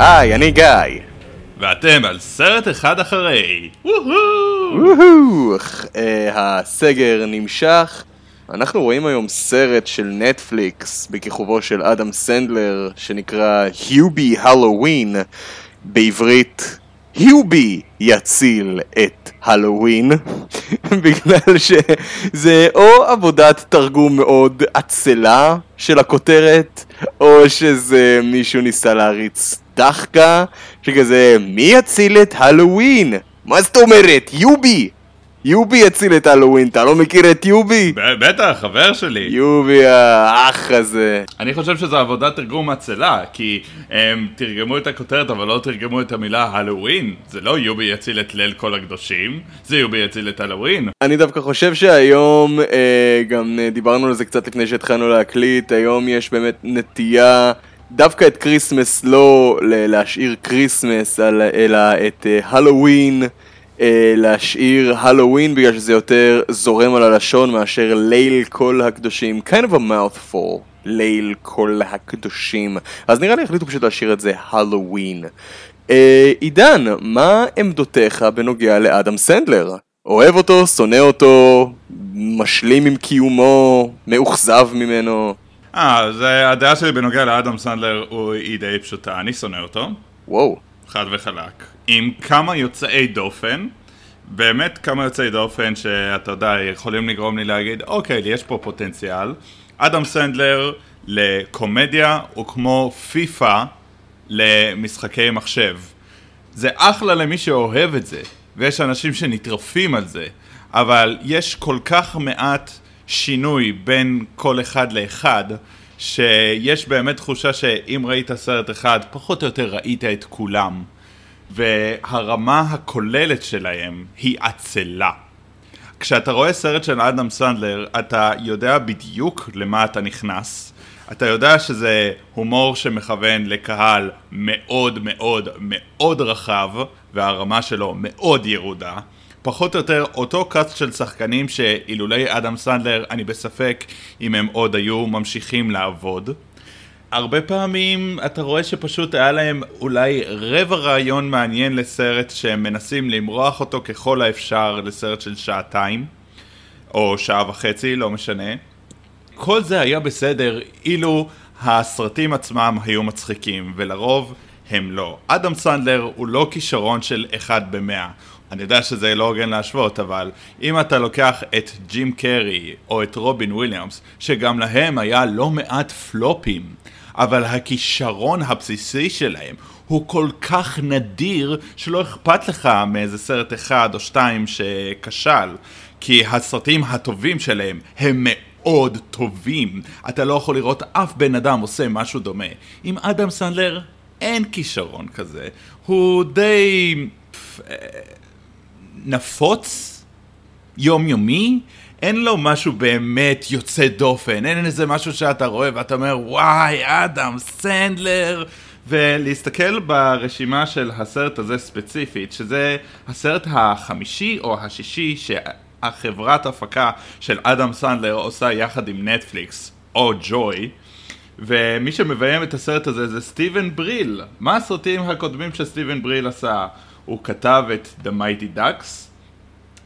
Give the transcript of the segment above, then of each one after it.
היי, אני גיא. ואתם על סרט אחד אחרי. וואו! אה, הסגר נמשך. אנחנו רואים היום סרט של נטפליקס בכיכובו של אדם סנדלר שנקרא היובי הלואוין בעברית היובי יציל את הלואוין בגלל שזה או עבודת תרגום מאוד עצלה של הכותרת או שזה מישהו ניסה להריץ דחקה שכזה מי יציל את הלואוין? מה זאת אומרת? יובי! יובי יציל את הלואוין, אתה לא מכיר את יובי? בטח, חבר שלי. יובי האח הזה. אני חושב שזו עבודת תרגום עצלה, כי הם תרגמו את הכותרת אבל לא תרגמו את המילה הלואוין. זה לא יובי יציל את ליל כל הקדושים, זה יובי יציל את הלואוין. אני דווקא חושב שהיום, אה, גם אה, דיברנו על זה קצת לפני שהתחלנו להקליט, היום יש באמת נטייה דווקא את כריסמס לא להשאיר כריסמס, אלא את הלואוין אה, להשאיר הלואוין בגלל שזה יותר זורם על הלשון מאשר ליל כל הקדושים. kind of a mouthful, ליל כל הקדושים. אז נראה לי החליטו פשוט להשאיר את זה הלואוין. אה, עידן, מה עמדותיך בנוגע לאדם סנדלר? אוהב אותו, שונא אותו, משלים עם קיומו, מאוכזב ממנו? אה, אז אה, הדעה שלי בנוגע לאדם סנדלר הוא- היא די פשוטה, אני שונא אותו. וואו. חד וחלק. עם כמה יוצאי דופן, באמת כמה יוצאי דופן שאתה יודע, יכולים לגרום לי להגיד, אוקיי, יש פה פוטנציאל. אדם סנדלר לקומדיה הוא כמו פיפא למשחקי מחשב. זה אחלה למי שאוהב את זה, ויש אנשים שנטרפים על זה, אבל יש כל כך מעט שינוי בין כל אחד לאחד, שיש באמת תחושה שאם ראית סרט אחד, פחות או יותר ראית את כולם. והרמה הכוללת שלהם היא עצלה. כשאתה רואה סרט של אדם סנדלר, אתה יודע בדיוק למה אתה נכנס. אתה יודע שזה הומור שמכוון לקהל מאוד מאוד מאוד רחב, והרמה שלו מאוד ירודה. פחות או יותר אותו קאסט של שחקנים שאילולי אדם סנדלר, אני בספק אם הם עוד היו ממשיכים לעבוד. הרבה פעמים אתה רואה שפשוט היה להם אולי רבע רעיון מעניין לסרט שהם מנסים למרוח אותו ככל האפשר לסרט של שעתיים או שעה וחצי, לא משנה. כל זה היה בסדר אילו הסרטים עצמם היו מצחיקים, ולרוב הם לא. אדם סנדלר הוא לא כישרון של אחד במאה. אני יודע שזה לא הוגן להשוות, אבל אם אתה לוקח את ג'ים קרי או את רובין וויליאמס, שגם להם היה לא מעט פלופים, אבל הכישרון הבסיסי שלהם הוא כל כך נדיר שלא אכפת לך מאיזה סרט אחד או שתיים שכשל, כי הסרטים הטובים שלהם הם מאוד טובים. אתה לא יכול לראות אף בן אדם עושה משהו דומה. עם אדם סנדלר אין כישרון כזה. הוא די... נפוץ? יומיומי? אין לו משהו באמת יוצא דופן, אין איזה משהו שאתה רואה ואתה אומר וואי אדם סנדלר ולהסתכל ברשימה של הסרט הזה ספציפית, שזה הסרט החמישי או השישי שהחברת הפקה של אדם סנדלר עושה יחד עם נטפליקס או ג'וי ומי שמביים את הסרט הזה זה סטיבן בריל. מה הסרטים הקודמים שסטיבן בריל עשה? הוא כתב את The Mighty Ducks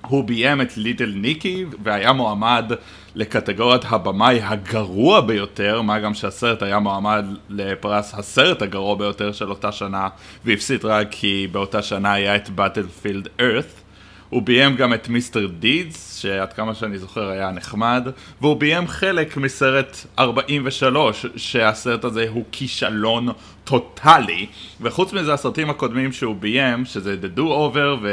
הוא ביים את Little Nicky והיה מועמד לקטגוריית הבמאי הגרוע ביותר, מה גם שהסרט היה מועמד לפרס הסרט הגרוע ביותר של אותה שנה והפסיד רק כי באותה שנה היה את Battlefield Earth. הוא ביים גם את מיסטר דידס, שעד כמה שאני זוכר היה נחמד, והוא ביים חלק מסרט 43, שהסרט הזה הוא כישלון טוטאלי, וחוץ מזה הסרטים הקודמים שהוא ביים, שזה The Do Over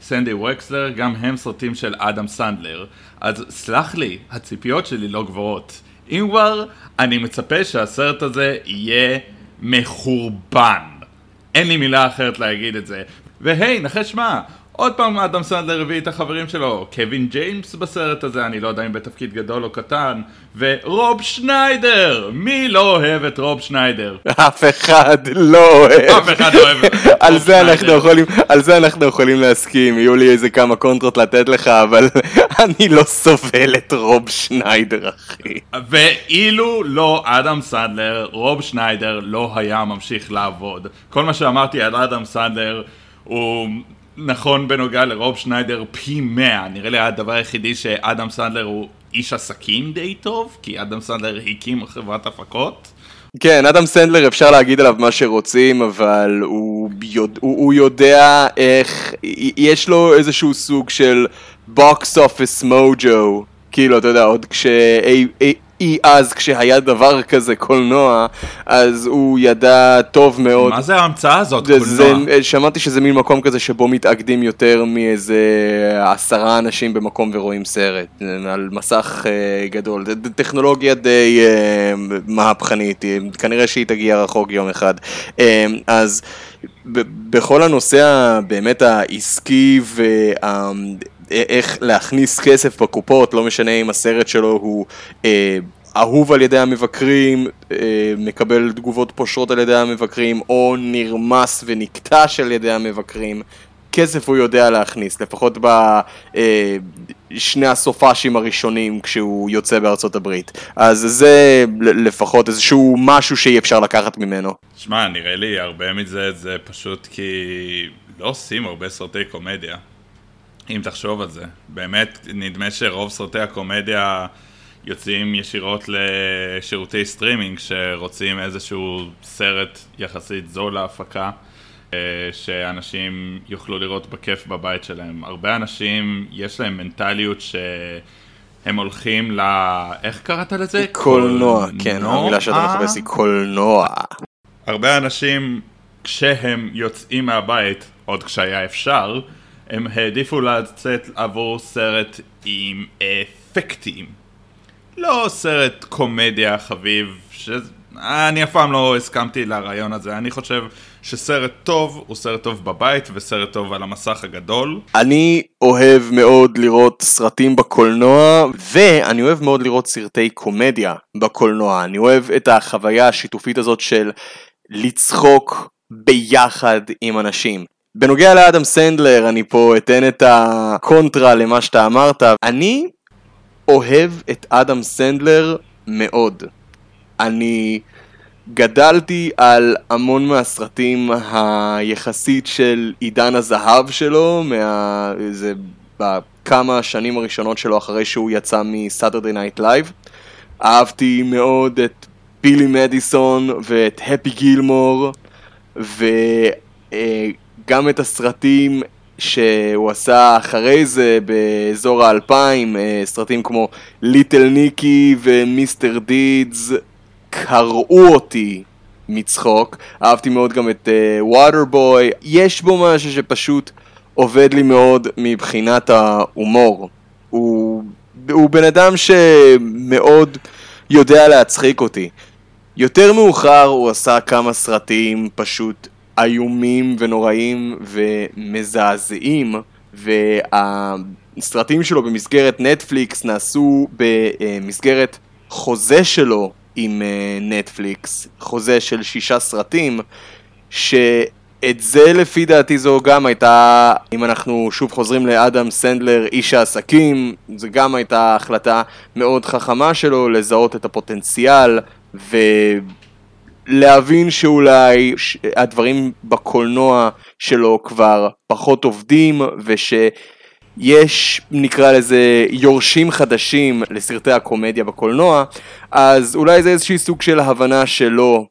וסנדי וקסלר, גם הם סרטים של אדם סנדלר. אז סלח לי, הציפיות שלי לא גבוהות. אם כבר, אני מצפה שהסרט הזה יהיה מחורבן. אין לי מילה אחרת להגיד את זה. והי, נחש מה, עוד פעם אדם סנדלר הביא את החברים שלו, קווין ג'יימס בסרט הזה, אני לא יודע אם בתפקיד גדול או קטן, ורוב שניידר! מי לא אוהב את רוב שניידר? אף אחד לא אוהב. אף אחד לא אוהב את על רוב זה אנחנו שניידר. יכולים, על זה אנחנו יכולים להסכים, יהיו לי איזה כמה קונטרות לתת לך, אבל אני לא סובל את רוב שניידר, אחי. ואילו לא אדם סנדלר, רוב שניידר לא היה ממשיך לעבוד. כל מה שאמרתי על אדם סנדלר הוא נכון בנוגע לרוב שניידר פי מאה. נראה לי הדבר היחידי שאדם סנדלר הוא איש עסקים די טוב, כי אדם סנדלר הקים חברת הפקות. כן, אדם סנדלר אפשר להגיד עליו מה שרוצים, אבל הוא, יודע, הוא, הוא יודע איך, יש לו איזשהו סוג של box office mojo, כאילו, אתה יודע, עוד כשאי אי, אז כשהיה דבר כזה קולנוע, אז הוא ידע טוב מאוד. מה זה ההמצאה הזאת, זה, זה, קולנוע? שמעתי שזה מין מקום כזה שבו מתאגדים יותר מאיזה עשרה אנשים במקום ורואים סרט, על מסך אה, גדול. זה טכנולוגיה די אה, מהפכנית, אה, כנראה שהיא תגיע רחוק יום אחד. אה, אז בכל הנושא ה- באמת העסקי ואיך להכניס כסף בקופות, לא משנה אם הסרט שלו הוא אה, אהוב על ידי המבקרים, אה, מקבל תגובות פושרות על ידי המבקרים, או נרמס ונקטש על ידי המבקרים. כסף הוא יודע להכניס, לפחות בשני הסופאשים הראשונים כשהוא יוצא בארצות הברית. אז זה לפחות איזשהו משהו שאי אפשר לקחת ממנו. שמע, נראה לי הרבה מזה זה פשוט כי לא עושים הרבה סרטי קומדיה. אם תחשוב על זה. באמת, נדמה שרוב סרטי הקומדיה יוצאים ישירות לשירותי סטרימינג שרוצים איזשהו סרט יחסית זול להפקה. אה, שאנשים יוכלו לראות בכיף בבית שלהם. הרבה אנשים, יש להם מנטליות שהם הולכים ל... איך קראת לזה? קולנוע, כן? המילה שאתה מחפש היא קולנוע. הרבה אנשים, כשהם יוצאים מהבית, עוד כשהיה אפשר, הם העדיפו לצאת עבור סרט עם אפקטים. לא סרט קומדיה חביב, ש... אני אף פעם לא הסכמתי לרעיון הזה, אני חושב שסרט טוב הוא סרט טוב בבית וסרט טוב על המסך הגדול. אני אוהב מאוד לראות סרטים בקולנוע, ואני אוהב מאוד לראות סרטי קומדיה בקולנוע. אני אוהב את החוויה השיתופית הזאת של לצחוק ביחד עם אנשים. בנוגע לאדם סנדלר, אני פה אתן את הקונטרה למה שאתה אמרת. אני אוהב את אדם סנדלר מאוד. אני גדלתי על המון מהסרטים היחסית של עידן הזהב שלו, מה... זה בכמה השנים הראשונות שלו אחרי שהוא יצא מ Saturday Night Live. אהבתי מאוד את בילי מדיסון ואת הפי גילמור, וגם את הסרטים שהוא עשה אחרי זה באזור האלפיים, אה, סרטים כמו ליטל ניקי ומיסטר דידס, קרעו אותי מצחוק. אהבתי מאוד גם את ווטרבוי. Uh, יש בו משהו שפשוט עובד לי מאוד מבחינת ההומור. הוא, הוא בן אדם שמאוד יודע להצחיק אותי. יותר מאוחר הוא עשה כמה סרטים פשוט איומים ונוראים ומזעזעים, והסרטים שלו במסגרת נטפליקס נעשו במסגרת חוזה שלו עם נטפליקס, חוזה של שישה סרטים, שאת זה לפי דעתי זו גם הייתה, אם אנחנו שוב חוזרים לאדם סנדלר, איש העסקים, זו גם הייתה החלטה מאוד חכמה שלו לזהות את הפוטנציאל ולהבין שאולי הדברים בקולנוע שלו כבר פחות עובדים וש... יש, נקרא לזה, יורשים חדשים לסרטי הקומדיה בקולנוע, אז אולי זה איזשהי סוג של הבנה שלו,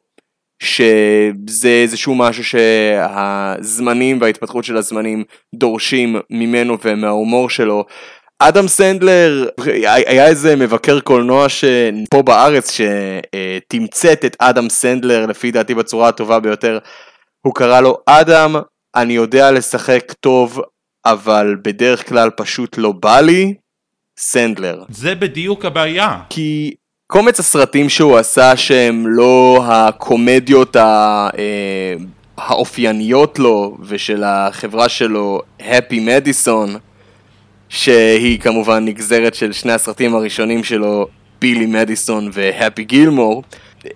שזה איזשהו משהו שהזמנים וההתפתחות של הזמנים דורשים ממנו ומההומור שלו. אדם סנדלר, היה איזה מבקר קולנוע פה בארץ שתמצת את אדם סנדלר לפי דעתי בצורה הטובה ביותר. הוא קרא לו, אדם, אני יודע לשחק טוב אבל בדרך כלל פשוט לא בא לי, סנדלר. זה בדיוק הבעיה. כי קומץ הסרטים שהוא עשה שהם לא הקומדיות ה... האופייניות לו ושל החברה שלו, Happy Madison, שהיא כמובן נגזרת של שני הסרטים הראשונים שלו, בילי מדיסון והפי גילמור,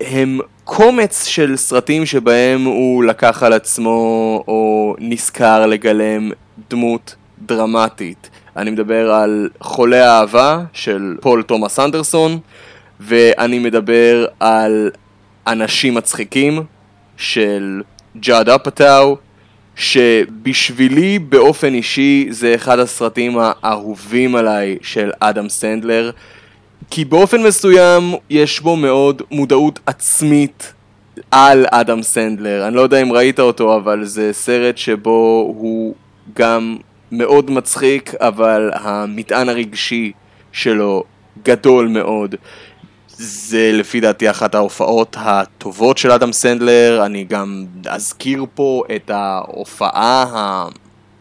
הם קומץ של סרטים שבהם הוא לקח על עצמו או נזכר לגלם דמות דרמטית. אני מדבר על חולה האהבה של פול תומאס אנדרסון, ואני מדבר על אנשים מצחיקים של ג'אד אפאטאו, שבשבילי באופן אישי זה אחד הסרטים האהובים עליי של אדם סנדלר, כי באופן מסוים יש בו מאוד מודעות עצמית על אדם סנדלר. אני לא יודע אם ראית אותו, אבל זה סרט שבו הוא גם מאוד מצחיק, אבל המטען הרגשי שלו גדול מאוד. זה לפי דעתי אחת ההופעות הטובות של אדם סנדלר, אני גם אזכיר פה את ההופעה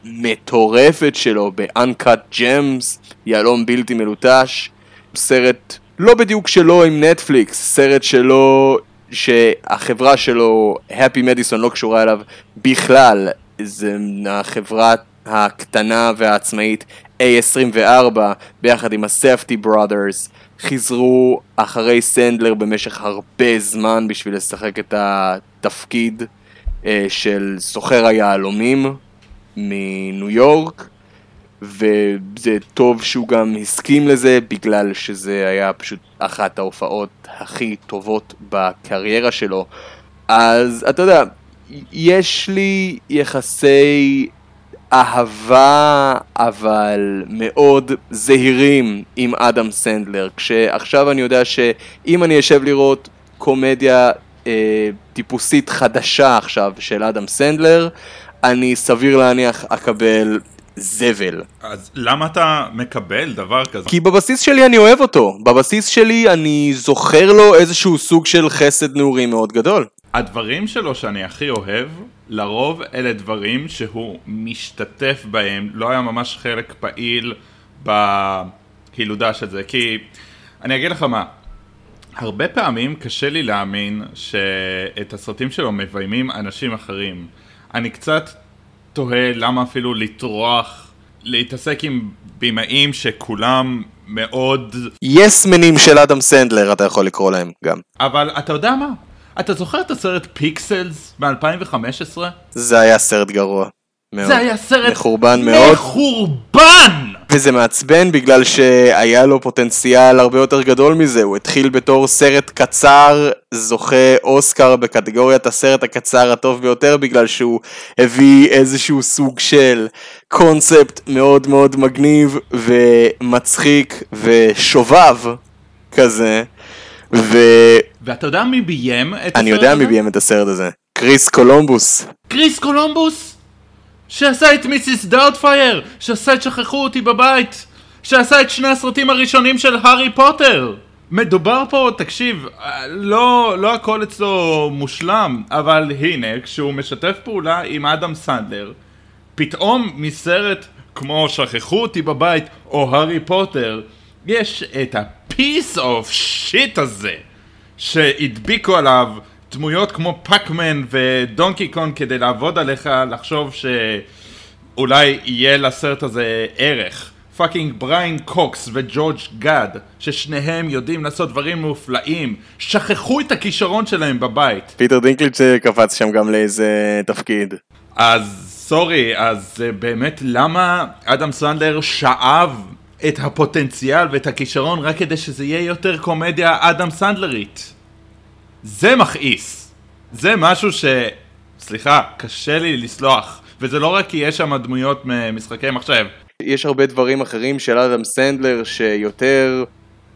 המטורפת שלו ב-Uncut Gems, יהלום בלתי מלוטש, סרט לא בדיוק שלו עם נטפליקס, סרט שלו, שהחברה שלו, Happy Madison, לא קשורה אליו בכלל, זה החברה הקטנה והעצמאית A24 ביחד עם ה-Safety Brothers חיזרו אחרי סנדלר במשך הרבה זמן בשביל לשחק את התפקיד אה, של סוחר היהלומים מניו יורק וזה טוב שהוא גם הסכים לזה בגלל שזה היה פשוט אחת ההופעות הכי טובות בקריירה שלו. אז אתה יודע, יש לי יחסי אהבה אבל מאוד זהירים עם אדם סנדלר כשעכשיו אני יודע שאם אני אשב לראות קומדיה אה, טיפוסית חדשה עכשיו של אדם סנדלר אני סביר להניח אקבל זבל. אז למה אתה מקבל דבר כזה? כי בבסיס שלי אני אוהב אותו, בבסיס שלי אני זוכר לו איזשהו סוג של חסד נעורי מאוד גדול. הדברים שלו שאני הכי אוהב, לרוב אלה דברים שהוא משתתף בהם, לא היה ממש חלק פעיל בילודה של זה, כי אני אגיד לך מה, הרבה פעמים קשה לי להאמין שאת הסרטים שלו מביימים אנשים אחרים. אני קצת תוהה למה אפילו לטרוח, להתעסק עם בימאים שכולם מאוד... יס מנים של אדם סנדלר אתה יכול לקרוא להם גם. אבל אתה יודע מה? אתה זוכר את הסרט Pixels מ-2015? זה היה סרט גרוע. מאוד. זה היה סרט מחורבן מאוד. מחורבן! וזה מעצבן בגלל שהיה לו פוטנציאל הרבה יותר גדול מזה, הוא התחיל בתור סרט קצר, זוכה אוסקר בקטגוריית הסרט הקצר הטוב ביותר בגלל שהוא הביא איזשהו סוג של קונספט מאוד מאוד מגניב ומצחיק ושובב כזה. ו... ואתה יודע מי ביים את הסרט הזה? אני יודע מי ביים את הסרט הזה. קריס קולומבוס. קריס קולומבוס? שעשה את Mrs. Doubtfire, שעשה את שכחו אותי בבית, שעשה את שני הסרטים הראשונים של הארי פוטר. מדובר פה, תקשיב, לא, לא הכל אצלו מושלם, אבל הנה, כשהוא משתף פעולה עם אדם סנדלר, פתאום מסרט כמו שכחו אותי בבית או הארי פוטר, יש את ה-piece of shit הזה שהדביקו עליו דמויות כמו פאקמן ודונקי קונג כדי לעבוד עליך, לחשוב שאולי יהיה לסרט הזה ערך. פאקינג בריין קוקס וג'ורג' גאד, ששניהם יודעים לעשות דברים מופלאים, שכחו את הכישרון שלהם בבית. פיטר דינקליץ' קפץ שם גם לאיזה תפקיד. אז sorry, אז באמת למה אדם סנדלר שאב את הפוטנציאל ואת הכישרון רק כדי שזה יהיה יותר קומדיה אדם סנדלרית? זה מכעיס. זה משהו ש... סליחה, קשה לי לסלוח. וזה לא רק כי יש שם דמויות ממשחקי מחשב. יש הרבה דברים אחרים של אדם סנדלר שיותר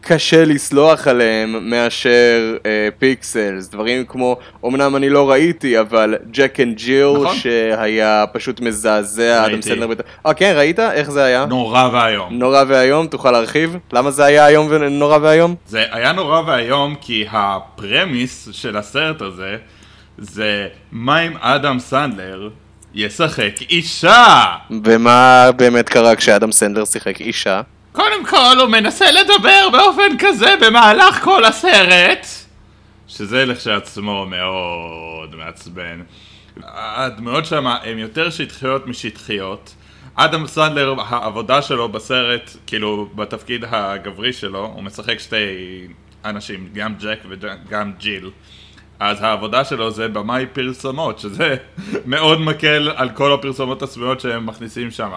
קשה לסלוח עליהם מאשר אה, Pixels, דברים כמו, אמנם אני לא ראיתי, אבל Jack and Jill, נכון. שהיה פשוט מזעזע, אדם. סנדלר, בת- אה כן, ראית? איך זה היה? נורא ואיום. נורא ואיום, תוכל להרחיב? למה זה היה איום ונורא ואיום? זה היה נורא ואיום כי הפרמיס של הסרט הזה זה מה אם אדם סנדלר ישחק אישה? ומה באמת קרה כשאדם סנדלר שיחק אישה? קודם כל הוא מנסה לדבר באופן כזה במהלך כל הסרט שזה לכשעצמו מאוד מעצבן הדמויות שם הן יותר שטחיות משטחיות. אדם סנדלר, העבודה שלו בסרט, כאילו, בתפקיד הגברי שלו, הוא משחק שתי אנשים, גם ג'ק וגם ג'יל. אז העבודה שלו זה במאי פרסומות, שזה מאוד מקל על כל הפרסומות הסמויות שהם מכניסים שם.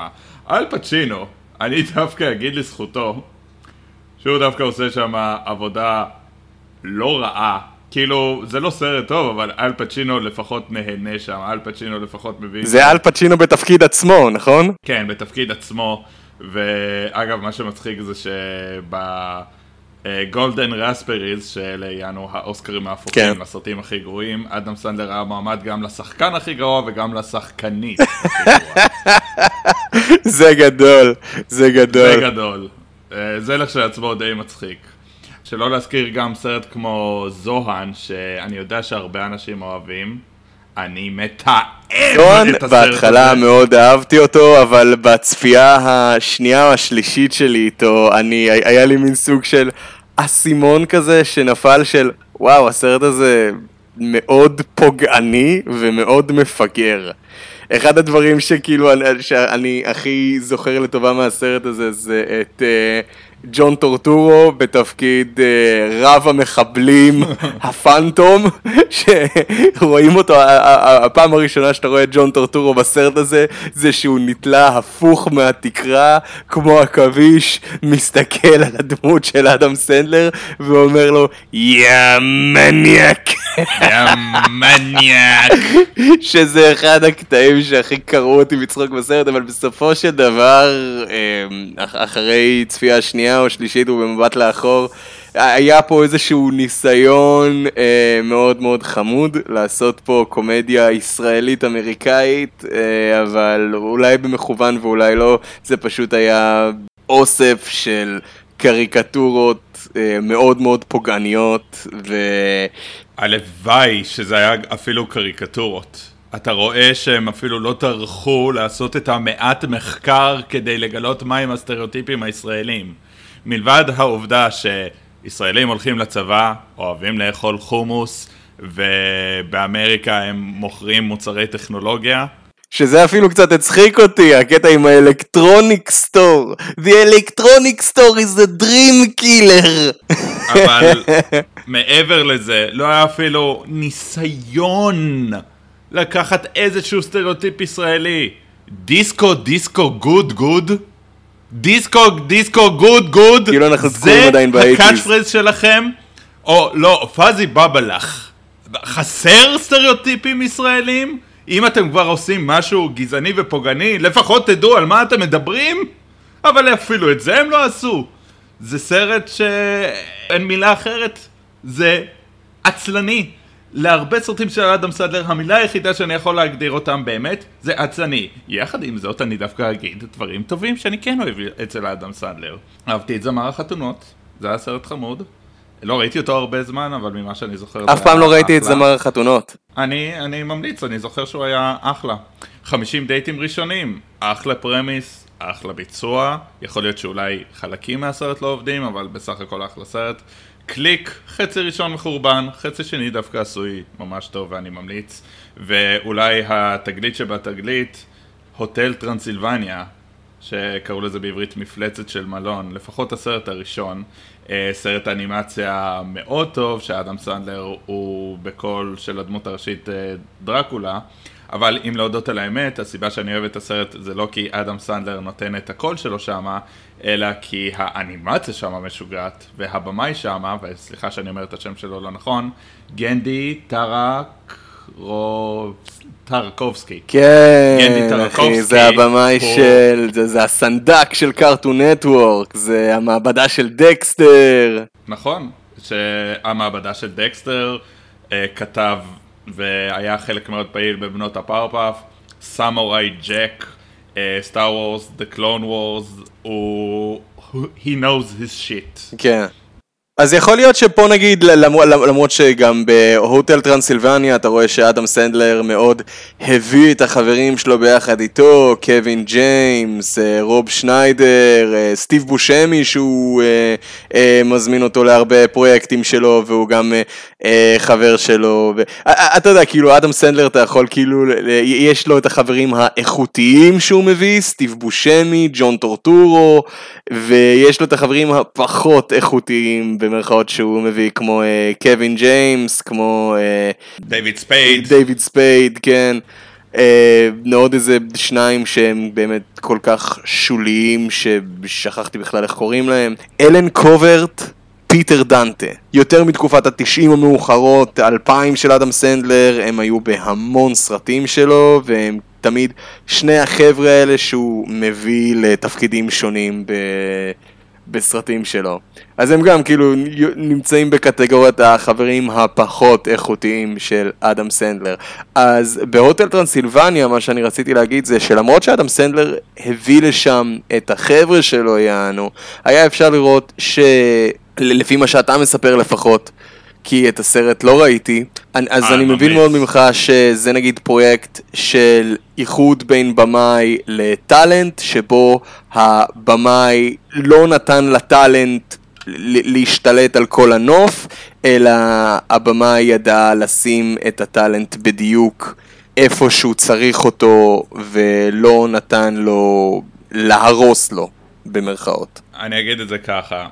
אל פצ'ינו, אני דווקא אגיד לזכותו, שהוא דווקא עושה שם עבודה לא רעה. כאילו, זה לא סרט טוב, אבל אל פצ'ינו לפחות נהנה שם, אל פצ'ינו לפחות מבין... זה אל פצ'ינו בתפקיד עצמו, נכון? כן, בתפקיד עצמו. ואגב, מה שמצחיק זה שב... Golden Raspberries, שאלה יענו האוסקרים ההפוכים כן. לסרטים הכי גרועים, אדם סנדלר היה מועמד גם לשחקן הכי גרוע וגם לשחקנית. זה גדול, זה גדול. זה גדול. אה, זה לכשעצמו די מצחיק. שלא להזכיר גם סרט כמו זוהן, שאני יודע שהרבה אנשים אוהבים. אני מתעב את הסרט הזה. בהתחלה מאוד אהבתי אותו, אבל בצפייה השנייה או השלישית שלי איתו, אני, היה לי מין סוג של אסימון כזה שנפל של, וואו, הסרט הזה מאוד פוגעני ומאוד מפגר. אחד הדברים שכאילו שאני הכי זוכר לטובה מהסרט הזה זה את uh, ג'ון טורטורו בתפקיד uh, רב המחבלים הפנטום שרואים אותו הפעם הראשונה שאתה רואה את ג'ון טורטורו בסרט הזה זה שהוא נתלה הפוך מהתקרה כמו עכביש מסתכל על הדמות של אדם סנדלר ואומר לו יא מניאק. יא מניאק. שזה אחד הקטעים שהכי קראו אותי מצחוק בסרט, אבל בסופו של דבר, אמ, אחרי צפייה שנייה או שלישית ובמבט לאחור, היה פה איזשהו ניסיון אה, מאוד מאוד חמוד לעשות פה קומדיה ישראלית אמריקאית, אה, אבל אולי במכוון ואולי לא, זה פשוט היה אוסף של קריקטורות אה, מאוד מאוד פוגעניות ו... הלוואי שזה היה אפילו קריקטורות. אתה רואה שהם אפילו לא טרחו לעשות את המעט מחקר כדי לגלות מהם הסטריאוטיפים הישראלים. מלבד העובדה שישראלים הולכים לצבא, אוהבים לאכול חומוס, ובאמריקה הם מוכרים מוצרי טכנולוגיה. שזה אפילו קצת הצחיק אותי, הקטע עם האלקטרוניק סטור. The electronic store is a dream killer. אבל מעבר לזה, לא היה אפילו ניסיון לקחת איזשהו סטריאוטיפ ישראלי. disco, disco, good, good. Disco, disco, good, good. כאילו אנחנו תקועים עדיין ב eighties. זה ה catch phrase שלכם? או לא, Fizzy Bubblech. חסר סטריאוטיפים ישראלים? אם אתם כבר עושים משהו גזעני ופוגעני, לפחות תדעו על מה אתם מדברים? אבל אפילו את זה הם לא עשו. זה סרט שאין מילה אחרת. זה עצלני. להרבה סרטים של אדם סדלר, המילה היחידה שאני יכול להגדיר אותם באמת, זה עצלני. יחד עם זאת, אני דווקא אגיד דברים טובים שאני כן אוהב אצל אדם סדלר. אהבתי את זמר החתונות, זה היה סרט חמוד. לא ראיתי אותו הרבה זמן, אבל ממה שאני זוכר... אף פעם לא ראיתי את זמר החתונות. אני, אני ממליץ, אני זוכר שהוא היה אחלה. 50 דייטים ראשונים, אחלה premise, אחלה ביצוע. יכול להיות שאולי חלקים מהסרט לא עובדים, אבל בסך הכל אחלה סרט. קליק, חצי ראשון מחורבן, חצי שני דווקא עשוי ממש טוב ואני ממליץ. ואולי התגלית שבתגלית, Hotel Transylvania, שקראו לזה בעברית מפלצת של מלון, לפחות הסרט הראשון, אה, סרט אנימציה מאוד טוב, שאדם סנדלר הוא בקול של הדמות הראשית אה, דרקולה. אבל אם להודות על האמת, הסיבה שאני אוהב את הסרט זה לא כי אדם סנדלר נותן את הקול שלו שמה, אלא כי האנימציה שמה משוגעת, והבמאי שמה, וסליחה שאני אומר את השם שלו לא נכון, גנדי טרק... טרקובסקי. כן, אחי, זה הבמאי פה... של, זה, זה הסנדק של Cartoon Network, זה המעבדה של דקסטר. נכון, שהמעבדה של דקסטר אה, כתב והיה חלק מאוד פעיל בבנות הפאוורפאף, Samurai Jack, Star Wars, The Clone Wars, הוא... he knows his shit. כן. אז יכול להיות שפה נגיד, למרות, שגם ב Hotel Transylvania אתה רואה שאדם סנדלר מאוד הביא את החברים שלו ביחד איתו, קווין ג'יימס, אה, רוב שניידר, אה, סטיב בושמי שהוא אה, מזמין אותו להרבה פרויקטים שלו והוא גם חבר שלו. ו... אתה יודע, כאילו אדם סנדלר אתה יכול כאילו, יש לו את החברים האיכותיים שהוא מביא, סטיב בושמי, ג'ון טורטורו, ויש לו את החברים הפחות איכותיים. במרכאות שהוא מביא, כמו אה, קווין ג'יימס, כמו... דייוויד ספייד. דייוויד ספייד, כן. אה, עוד איזה שניים שהם באמת כל כך שוליים ששכחתי בכלל איך קוראים להם. אלן קוברט, פיטר דנטה. יותר מתקופת התשעים המאוחרות, האלפיים של אדם סנדלר, הם היו בהמון סרטים שלו, והם תמיד שני החבר'ה האלה שהוא מביא לתפקידים שונים ב... בסרטים שלו. אז הם גם כאילו נמצאים בקטגוריית החברים הפחות איכותיים של אדם סנדלר. אז ב Hotel Transylvania מה שאני רציתי להגיד זה שלמרות שאדם סנדלר הביא לשם את החבר'ה שלו יענו, היה אפשר לראות שלפי מה שאתה מספר לפחות, כי את הסרט לא ראיתי, אז אני מבין מאוד ממך שזה נגיד פרויקט של איחוד בין במאי לטאלנט, שבו הבמאי לא נתן לטאלנט להשתלט על כל הנוף, אלא הבמאי ידע לשים את הטאלנט בדיוק איפה שהוא צריך אותו, ולא נתן לו להרוס לו, במרכאות. אני אגיד את זה ככה,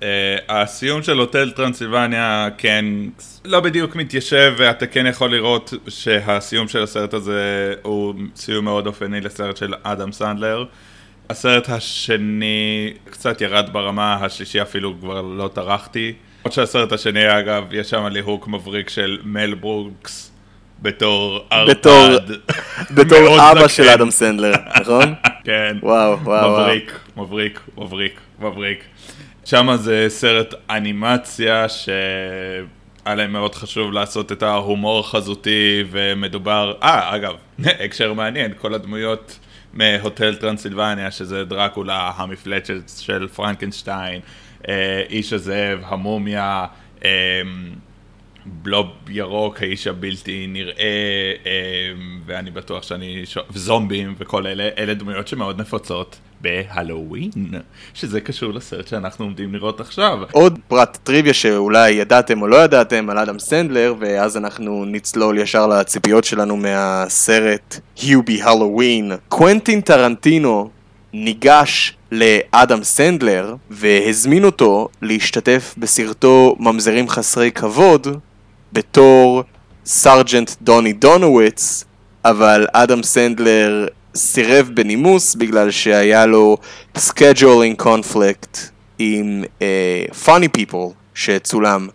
Uh, הסיום של הוטל טרנסילבניה כן לא בדיוק מתיישב ואתה כן יכול לראות שהסיום של הסרט הזה הוא סיום מאוד אופייני לסרט של אדם סנדלר. הסרט השני קצת ירד ברמה, השלישי אפילו כבר לא טרחתי. עוד שהסרט השני אגב, יש שם ליהוק מבריק של מל ברוקס בתור ארפד. בתור, בתור אבא של אדם סנדלר, נכון? כן. וואו, וואו. מבריק, מבריק, מבריק, מבריק. שם זה סרט אנימציה שהיה להם מאוד חשוב לעשות את ההומור החזותי ומדובר, אה אגב, הקשר מעניין, כל הדמויות מהוטל טרנסילבניה שזה דרקולה, המפלצת של פרנקנשטיין, אה, איש הזאב, המומיה, אה, בלוב ירוק, האיש הבלתי נראה, ואני בטוח שאני, זומבים וכל אלה, אלה דמויות שמאוד נפוצות בהלואוין, שזה קשור לסרט שאנחנו עומדים לראות עכשיו. עוד פרט טריוויה שאולי ידעתם או לא ידעתם על אדם סנדלר, ואז אנחנו נצלול ישר לציפיות שלנו מהסרט Hubie Halloween. קוונטין טרנטינו ניגש לאדם סנדלר והזמין אותו להשתתף בסרטו ממזרים חסרי כבוד בתור סרג'נט דוני דונווויץ, אבל אדם סנדלר סירב בנימוס בגלל שהיה לו scheduling conflict עם אה, Funny People שצולם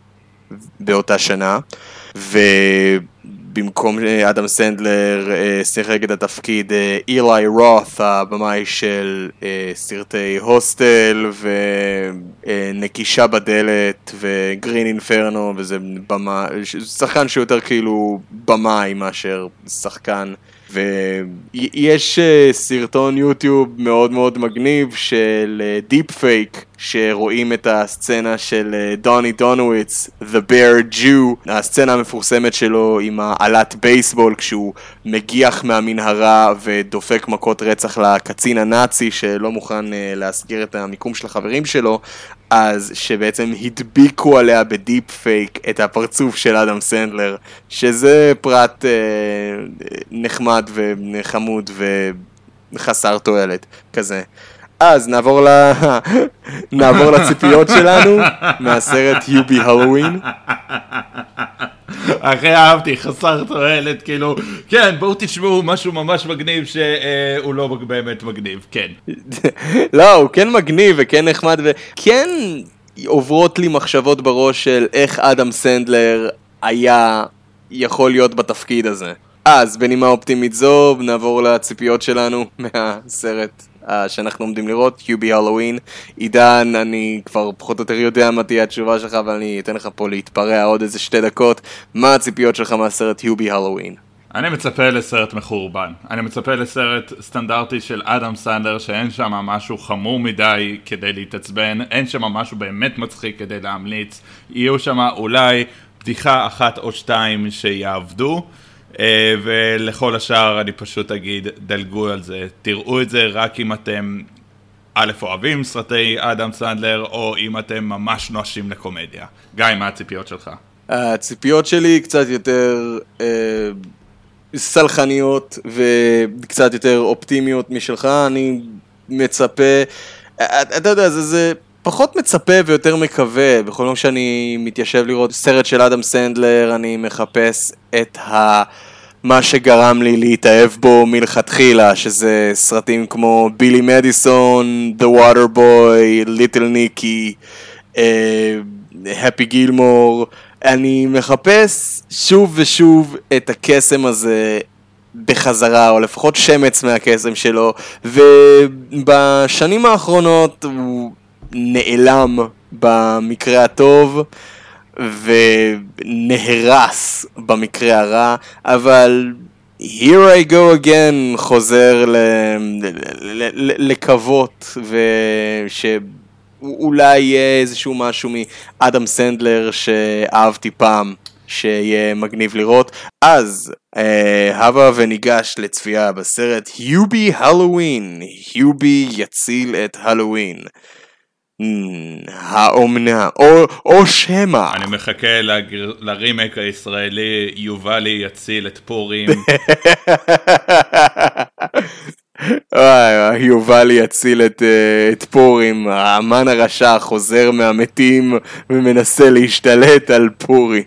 באותה שנה ובמקום אדם סנדלר אה, שיחק את התפקיד אילי אה, רות הבמאי של אה, סרטי Hostel ונקישה אה, בדלת ו Green Inferno וזה במאי, שחקן שיותר כאילו במאי מאשר שחקן ויש אה, סרטון יוטיוב מאוד מאוד מגניב של deep אה, פייק שרואים את הסצנה של אה, דוני דונוויץ, The Bear Jew, הסצנה המפורסמת שלו עם האלת בייסבול כשהוא מגיח מהמנהרה ודופק מכות רצח לקצין הנאצי שלא מוכן להסגיר את המיקום של החברים שלו, אז שבעצם הדביקו עליה ב deep fake את הפרצוף של אדם סנדלר, שזה פרט אה, נחמד וחמוד וחסר תועלת כזה. אז נעבור, ל... נעבור לציפיות שלנו מהסרט Hubie Halloween. אחי אהבתי, חסר תועלת, כאילו, כן, בואו תשמעו משהו ממש מגניב שהוא לא באמת מגניב, כן. לא, הוא כן מגניב וכן נחמד, וכן עוברות לי מחשבות בראש של איך אדם סנדלר היה יכול להיות בתפקיד הזה. אז בנימה אופטימית זו, נעבור לציפיות שלנו מהסרט שאנחנו עומדים לראות, QB הלואוין. עידן, אני כבר פחות או יותר יודע מה תהיה התשובה שלך, אבל אני אתן לך פה להתפרע עוד איזה שתי דקות. מה הציפיות שלך מהסרט QB הלואוין? אני מצפה לסרט מחורבן. אני מצפה לסרט סטנדרטי של אדם סנדר שאין שם משהו חמור מדי כדי להתעצבן, אין שם משהו באמת מצחיק כדי להמליץ. יהיו שם אולי בדיחה אחת או שתיים שיעבדו, ולכל השאר אני פשוט אגיד, דלגו על זה. תראו את זה רק אם אתם א', אוהבים סרטי אדם סנדלר, או אם אתם ממש נואשים לקומדיה. גיא, מה הציפיות שלך? הציפיות שלי קצת יותר אה, סלחניות וקצת יותר אופטימיות משלך, אני מצפה, אה, אתה יודע, זה, זה פחות מצפה ויותר מקווה, בכל פעם שאני מתיישב לראות סרט של אדם סנדלר, אני מחפש את ה... מה שגרם לי להתאהב בו מלכתחילה, שזה סרטים כמו בילי מדיסון, The Water Boy, Little Nicky, הפי גילמור, אני מחפש שוב ושוב את הקסם הזה בחזרה, או לפחות שמץ מהקסם שלו, ובשנים האחרונות הוא נעלם במקרה הטוב. ונהרס במקרה הרע, אבל here I go again חוזר לקוות, ושאולי יהיה איזשהו משהו מאדם סנדלר שאהבתי פעם. שיהיה מגניב לראות. אז אה, הבה וניגש לצפייה בסרט היובי הלואוין, היובי יציל את הלואוין. האומנה, או, או שמא. אני מחכה לגר... לרימק הישראלי, יובלי יציל את פורים. יובלי יציל את, אה, את פורים, האמן הרשע חוזר מהמתים ומנסה להשתלט על פורים.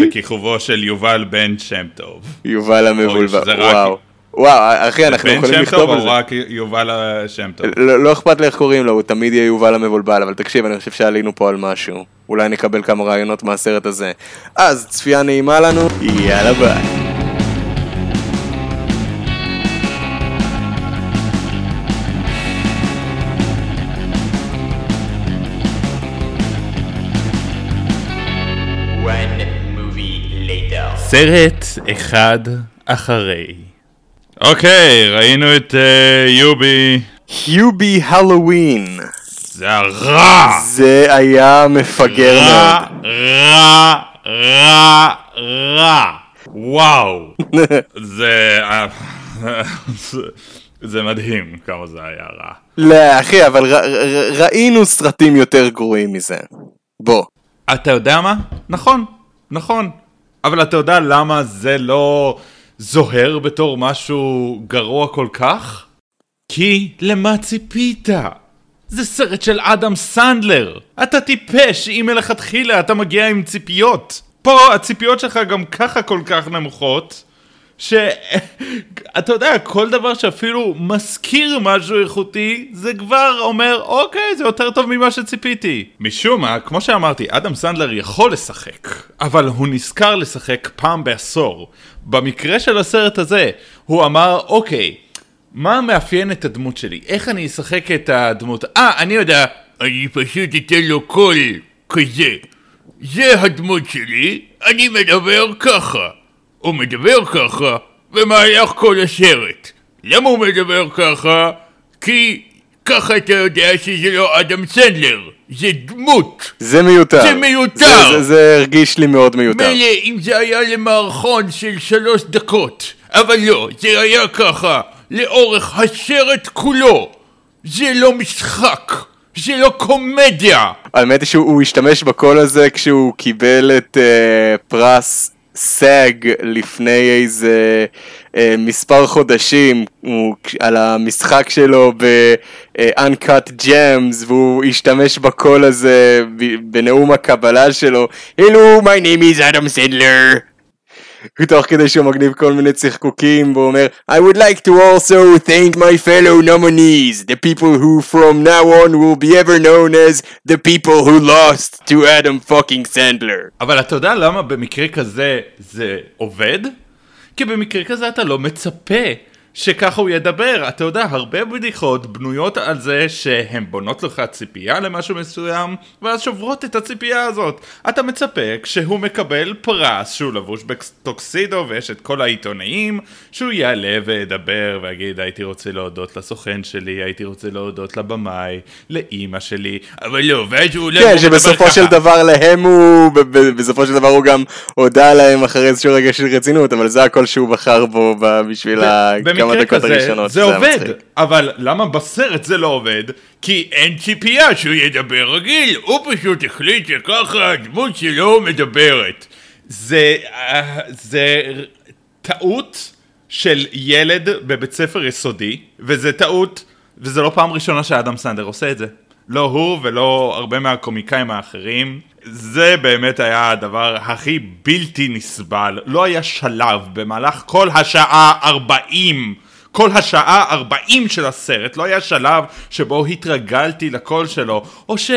בכיכובו של יובל בן שם טוב. יובל המבולבל, וואו. וואו, אחי, אנחנו יכולים לכתוב על זה. בן שם טוב או רק יובל שם טוב? לא, לא אכפת לי איך קוראים לו, הוא תמיד יהיה יובל המבולבל, אבל תקשיב, אני חושב שעלינו פה על משהו. אולי נקבל כמה רעיונות מהסרט הזה. אז, צפייה נעימה לנו, יאללה ביי. סרט אחד אחרי. אוקיי, ראינו את uh, יובי. יובי הלואוין. זה הרע! זה היה מפגר רע, מאוד. רע, רע, רע. וואו. זה... אה, זה מדהים כמה זה היה רע. לא, אחי, אבל ר, ר, ראינו סרטים יותר גרועים מזה. בוא. אתה יודע מה? נכון, נכון. אבל אתה יודע למה זה לא... זוהר בתור משהו גרוע כל כך? כי למה ציפית? זה סרט של אדם סנדלר. אתה טיפש אם מלכתחילה אתה מגיע עם ציפיות. פה הציפיות שלך גם ככה כל כך נמוכות, שאתה יודע, כל דבר שאפילו מזכיר משהו איכותי, זה כבר אומר, אוקיי, זה יותר טוב ממה שציפיתי. משום מה, כמו שאמרתי, אדם סנדלר יכול לשחק, אבל הוא נזכר לשחק פעם בעשור. במקרה של הסרט הזה, הוא אמר, אוקיי, מה מאפיין את הדמות שלי? איך אני אשחק את הדמות? אה, אני יודע, אני פשוט אתן לו קול כזה. זה הדמות שלי, אני מדבר ככה. הוא מדבר ככה במהלך כל הסרט. למה הוא מדבר ככה? כי ככה אתה יודע שזה לא אדם סנדלר, זה דמות. זה מיותר. זה מיותר. זה, זה, זה הרגיש לי מאוד מיותר. מילא אם זה היה למערכון של שלוש דקות, אבל לא, זה היה ככה, לאורך הסרט כולו. זה לא משחק. זה לא קומדיה! האמת היא שהוא השתמש בקול הזה כשהוא קיבל את אה, פרס SAG לפני איזה אה, מספר חודשים הוא, על המשחק שלו ב-Uncut Gems והוא השתמש בקול הזה בנאום הקבלה שלו. Hello, my name is Adam Sandler תוך כדי שהוא מגניב כל מיני צחקוקים והוא אומר I would like to also thank my fellow nominees the people who from now on will be ever known as the people who lost to Adam fucking Sandler אבל אתה יודע למה במקרה כזה זה עובד? כי במקרה כזה אתה לא מצפה שככה הוא ידבר. אתה יודע, הרבה בדיחות בנויות על זה שהן בונות לך ציפייה למשהו מסוים, ואז שוברות את הציפייה הזאת. אתה מצפה כשהוא מקבל פרס שהוא לבוש בטוקסידו ויש את כל העיתונאים, שהוא יעלה וידבר ויגיד הייתי רוצה להודות לסוכן שלי, הייתי רוצה להודות לבמאי, לאימא שלי, אבל לא, ואז הוא... כן, שבסופו של דבר להם הוא, בסופו של דבר הוא גם הודה להם אחרי איזשהו רגע של רצינות, אבל זה הכל שהוא בחר בו בשביל כמה דקות הראשונות. זה עובד, אבל למה בסרט זה לא עובד? כי אין ציפייה שהוא ידבר רגיל, הוא פשוט החליט שככה הדמות שלו מדברת. זה, זה טעות של ילד בבית ספר יסודי, וזה טעות, וזה לא פעם ראשונה שאדם סנדר עושה את זה. לא הוא ולא הרבה מהקומיקאים האחרים. זה באמת היה הדבר הכי בלתי נסבל. לא היה שלב במהלך כל השעה 40 כל השעה 40 של הסרט, לא היה שלב שבו התרגלתי לקול שלו, או ש...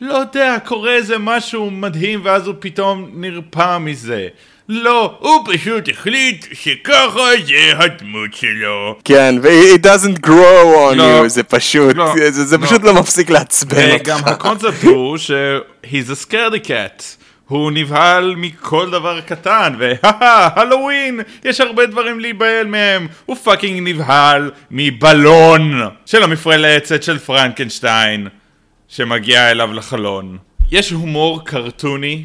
לא יודע, קורה איזה משהו מדהים ואז הוא פתאום נרפא מזה. לא, הוא פשוט החליט שככה זה הדמות שלו. כן, ו- it doesn't grow on לא, you, זה פשוט, לא, זה, זה לא. פשוט לא מפסיק לעצבן אותך. וגם הקונספט הוא ש- he's a scaredy cat. הוא נבהל מכל דבר קטן, והא הלואוין, יש הרבה דברים להיבהל מהם. הוא fucking נבהל מבלון של המפלצת של פרנקנשטיין, שמגיע אליו לחלון. יש הומור קרטוני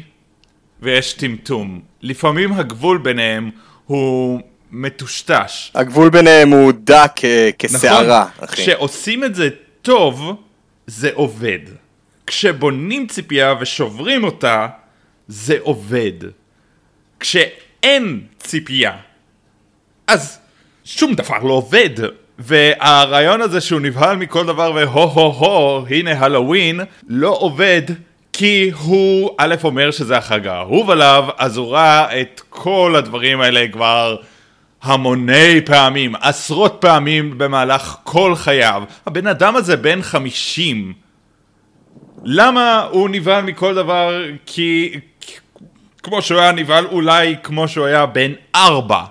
ויש טמטום. לפעמים הגבול ביניהם הוא מטושטש. הגבול ביניהם הוא דק אה, כסערה, נכון, אחי. כשעושים את זה טוב, זה עובד. כשבונים ציפייה ושוברים אותה, זה עובד. כשאין ציפייה, אז שום דבר לא עובד. והרעיון הזה שהוא נבהל מכל דבר והו הו הו, הנה הלואוין, לא עובד כי הוא א' אומר שזה החג האהוב עליו, אז הוא ראה את כל הדברים האלה כבר המוני פעמים, עשרות פעמים במהלך כל חייו. הבן אדם הזה בן חמישים. למה הוא נבהל מכל דבר? כי כמו שהוא היה נבהל אולי כמו שהוא היה בן ארבע.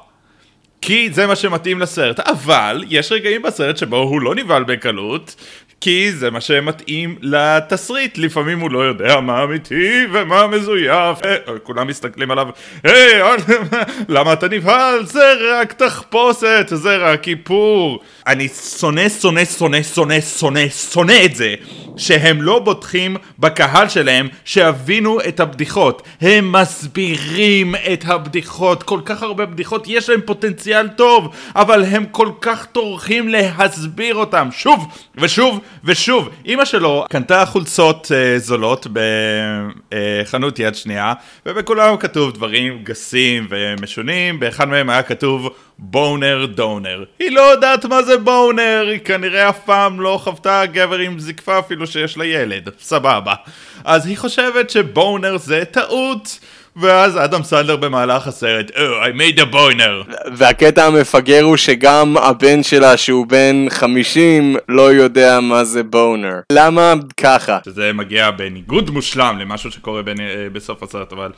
כי זה מה שמתאים לסרט, אבל יש רגעים בסרט שבו הוא לא נבהל בקלות, כי זה מה שמתאים לתסריט, לפעמים הוא לא יודע מה אמיתי ומה מזויף, אה, כולם מסתכלים עליו, היי, למה אתה נבהל? זה רק תחפושת, זה רק איפור. אני שונא, שונא, שונא, שונא, שונא, שונא את זה, שהם לא בוטחים בקהל שלהם שיבינו את הבדיחות. הם מסבירים את הבדיחות, כל כך הרבה בדיחות, יש להם פוטנציאל טוב, אבל הם כל כך טורחים להסביר אותם שוב ושוב ושוב. אימא שלו קנתה חולצות uh, זולות בחנות uh, יד שנייה, ובכולם כתוב דברים גסים ומשונים, באחד מהם היה כתוב בונר דונר. היא לא יודעת מה זה בונר, היא כנראה אף פעם לא חוותה גבר עם זקפה אפילו שיש לה ילד, סבבה. אז היא חושבת שבונר זה טעות. ואז אדם סנדלר במהלך הסרט, Oh, I made a boner. והקטע המפגר הוא שגם הבן שלה, שהוא בן 50, לא יודע מה זה בונר. למה ככה? שזה מגיע בניגוד מושלם למשהו שקורה בין, אה, בסוף הסרט, אבל...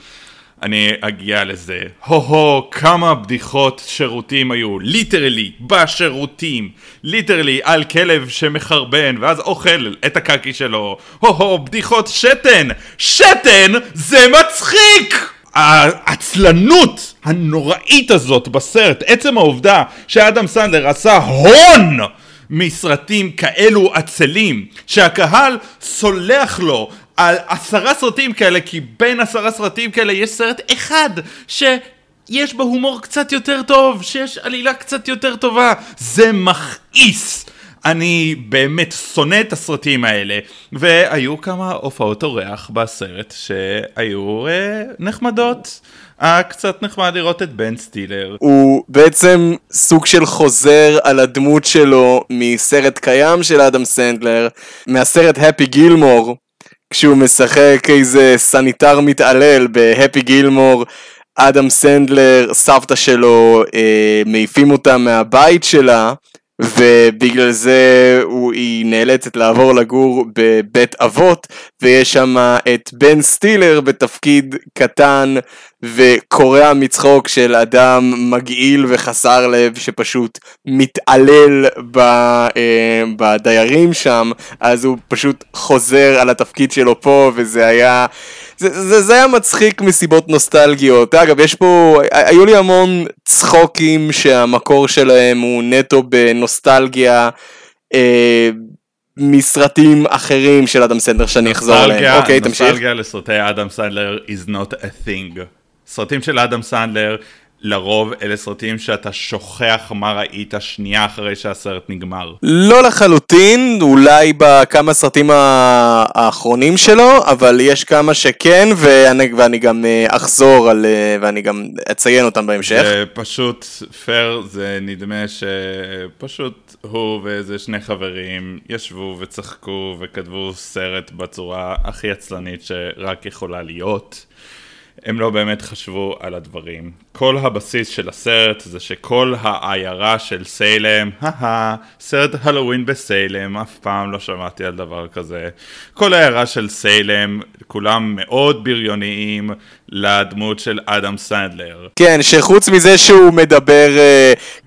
אני אגיע לזה. הו-הו, כמה בדיחות שירותים היו, literally, בשירותים. literally, על כלב שמחרבן, ואז אוכל את הקקי שלו. הו-הו, בדיחות שתן! שתן זה מצחיק! העצלנות הנוראית הזאת בסרט, עצם העובדה שאדם סנדלר עשה הון מסרטים כאלו עצלים, שהקהל סולח לו על עשרה סרטים כאלה, כי בין עשרה סרטים כאלה יש סרט אחד שיש בו הומור קצת יותר טוב, שיש עלילה קצת יותר טובה. זה מכעיס. אני באמת שונא את הסרטים האלה, והיו כמה הופעות אורח בסרט שהיו אה, נחמדות. היה קצת נחמד לראות את בן סטילר. הוא בעצם סוג של חוזר על הדמות שלו מסרט קיים של אדם סנדלר, מהסרט הפי גילמור, כשהוא משחק איזה סניטר מתעלל בהפי גילמור, אדם סנדלר, סבתא שלו, אה, מעיפים אותה מהבית שלה, ובגלל זה הוא, היא נאלצת לעבור לגור בבית אבות, ויש שם את בן סטילר בתפקיד קטן וקורע מצחוק של אדם מגעיל וחסר לב שפשוט מתעלל ב, אה, בדיירים שם, אז הוא פשוט חוזר על התפקיד שלו פה, וזה היה... זה, זה, זה היה מצחיק מסיבות נוסטלגיות. אגב, יש פה, היו לי המון צחוקים שהמקור שלהם הוא נטו בנוסטלגיה. אה, מסרטים אחרים של אדם סנדלר שאני אחזור עליהם. אוקיי, תמשיך. נוסטלגיה לסרטי אדם סנדלר is not a thing. סרטים של אדם סנדלר לרוב אלה סרטים שאתה שוכח מה ראית שנייה אחרי שהסרט נגמר. לא לחלוטין, אולי בכמה סרטים האחרונים שלו, אבל יש כמה שכן, ואני, ואני גם אה, אחזור על, אה, ואני גם אציין אותם בהמשך. זה פשוט פייר, זה נדמה שפשוט הוא ואיזה שני חברים ישבו וצחקו וכתבו סרט בצורה הכי עצלנית שרק יכולה להיות. הם לא באמת חשבו על הדברים. כל הבסיס של הסרט זה שכל העיירה של סיילם, הא סרט הלואוין בסיילם, אף פעם לא שמעתי על דבר כזה. כל העיירה של סיילם, כולם מאוד בריוניים לדמות של אדם סנדלר. כן, שחוץ מזה שהוא מדבר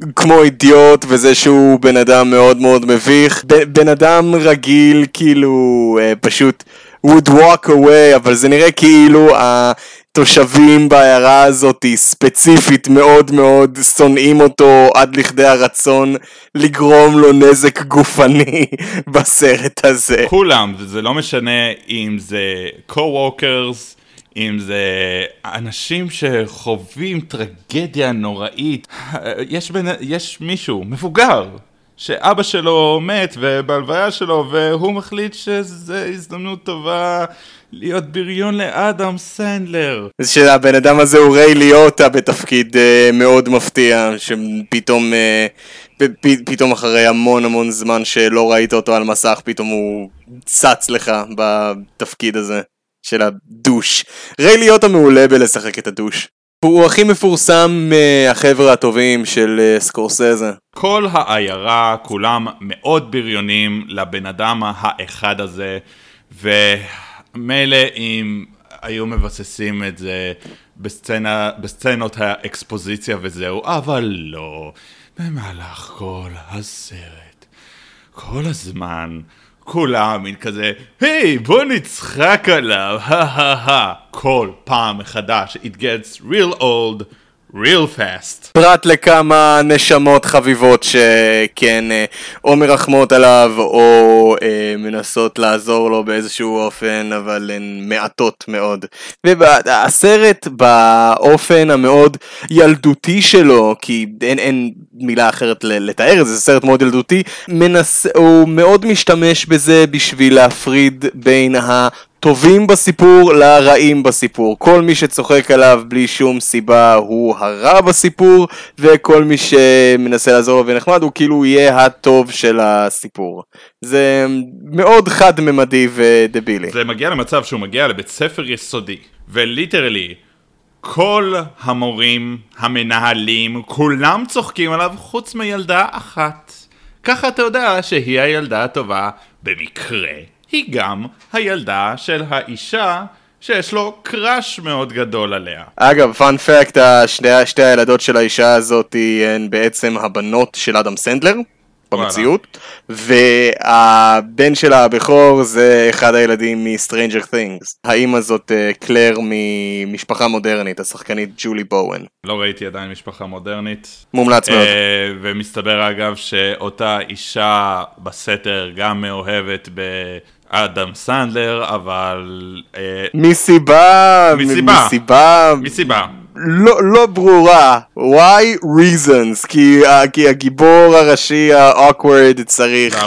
uh, כמו אידיוט, וזה שהוא בן אדם מאוד מאוד מביך, בן אדם רגיל כאילו uh, פשוט... would walk away, אבל זה נראה כאילו התושבים בעיירה הזאת ספציפית מאוד מאוד שונאים אותו עד לכדי הרצון לגרום לו נזק גופני בסרט הזה. כולם, וזה לא משנה אם זה co-workers, אם זה אנשים שחווים טרגדיה נוראית. יש, בין, יש מישהו, מבוגר, שאבא שלו מת ובהלוויה שלו והוא מחליט שזו הזדמנות טובה להיות בריון לאדם סנדלר. שהבן אדם הזה הוא ריי ליוטה בתפקיד uh, מאוד מפתיע, שפתאום uh, פ, פתאום אחרי המון המון זמן שלא ראית אותו על מסך, פתאום הוא צץ לך בתפקיד הזה של הדוש. ריי ליוטה מעולה בלשחק את הדוש. הוא הכי מפורסם מהחבר'ה הטובים של אה, סקורסזה. כל העיירה, כולם מאוד בריונים לבן אדם האחד הזה, ומילא אם היו מבססים את זה בסצנה, בסצנות האקספוזיציה וזהו, אבל לא. במהלך כל הסרט, כל הזמן, כולם מין כזה, היי, בוא נצחק עליו, הא כל פעם מחדש, it gets real old. Real fast. פרט לכמה נשמות חביבות שכן אה, או מרחמות עליו או אה, מנסות לעזור לו באיזשהו אופן אבל הן מעטות מאוד. והסרט באופן המאוד ילדותי שלו כי אין, אין מילה אחרת לתאר את זה, זה סרט מאוד ילדותי, מנס... הוא מאוד משתמש בזה בשביל להפריד בין ה... הטובים בסיפור לרעים בסיפור. כל מי שצוחק עליו בלי שום סיבה הוא הרע בסיפור, וכל מי שמנסה לעזור לו ונחמד הוא כאילו יהיה הטוב של הסיפור. זה מאוד חד-ממדי ודבילי. זה מגיע למצב שהוא מגיע לבית ספר יסודי, וליטרלי כל המורים, המנהלים, כולם צוחקים עליו חוץ מילדה אחת. ככה אתה יודע שהיא הילדה הטובה במקרה. היא גם הילדה של האישה שיש לו קראש מאוד גדול עליה. אגב, פאנ פקט, שתי, שתי הילדות של האישה הזאת הן בעצם הבנות של אדם סנדלר. במציאות, והבן שלה הבכור זה אחד הילדים מ-Stranger Things. האימא זאת אה, קלר ממשפחה מודרנית, השחקנית ג'ולי בואן. לא ראיתי עדיין משפחה מודרנית. מומלץ מאוד. אה, ומסתבר אגב שאותה אישה בסתר גם מאוהבת ב... אדם סנדלר, אבל... אה, מסיבה... מסיבה. מסיבה... מסיבה. לא, לא ברורה, why reasons, כי, uh, כי הגיבור הראשי ה-awkward צריך uh,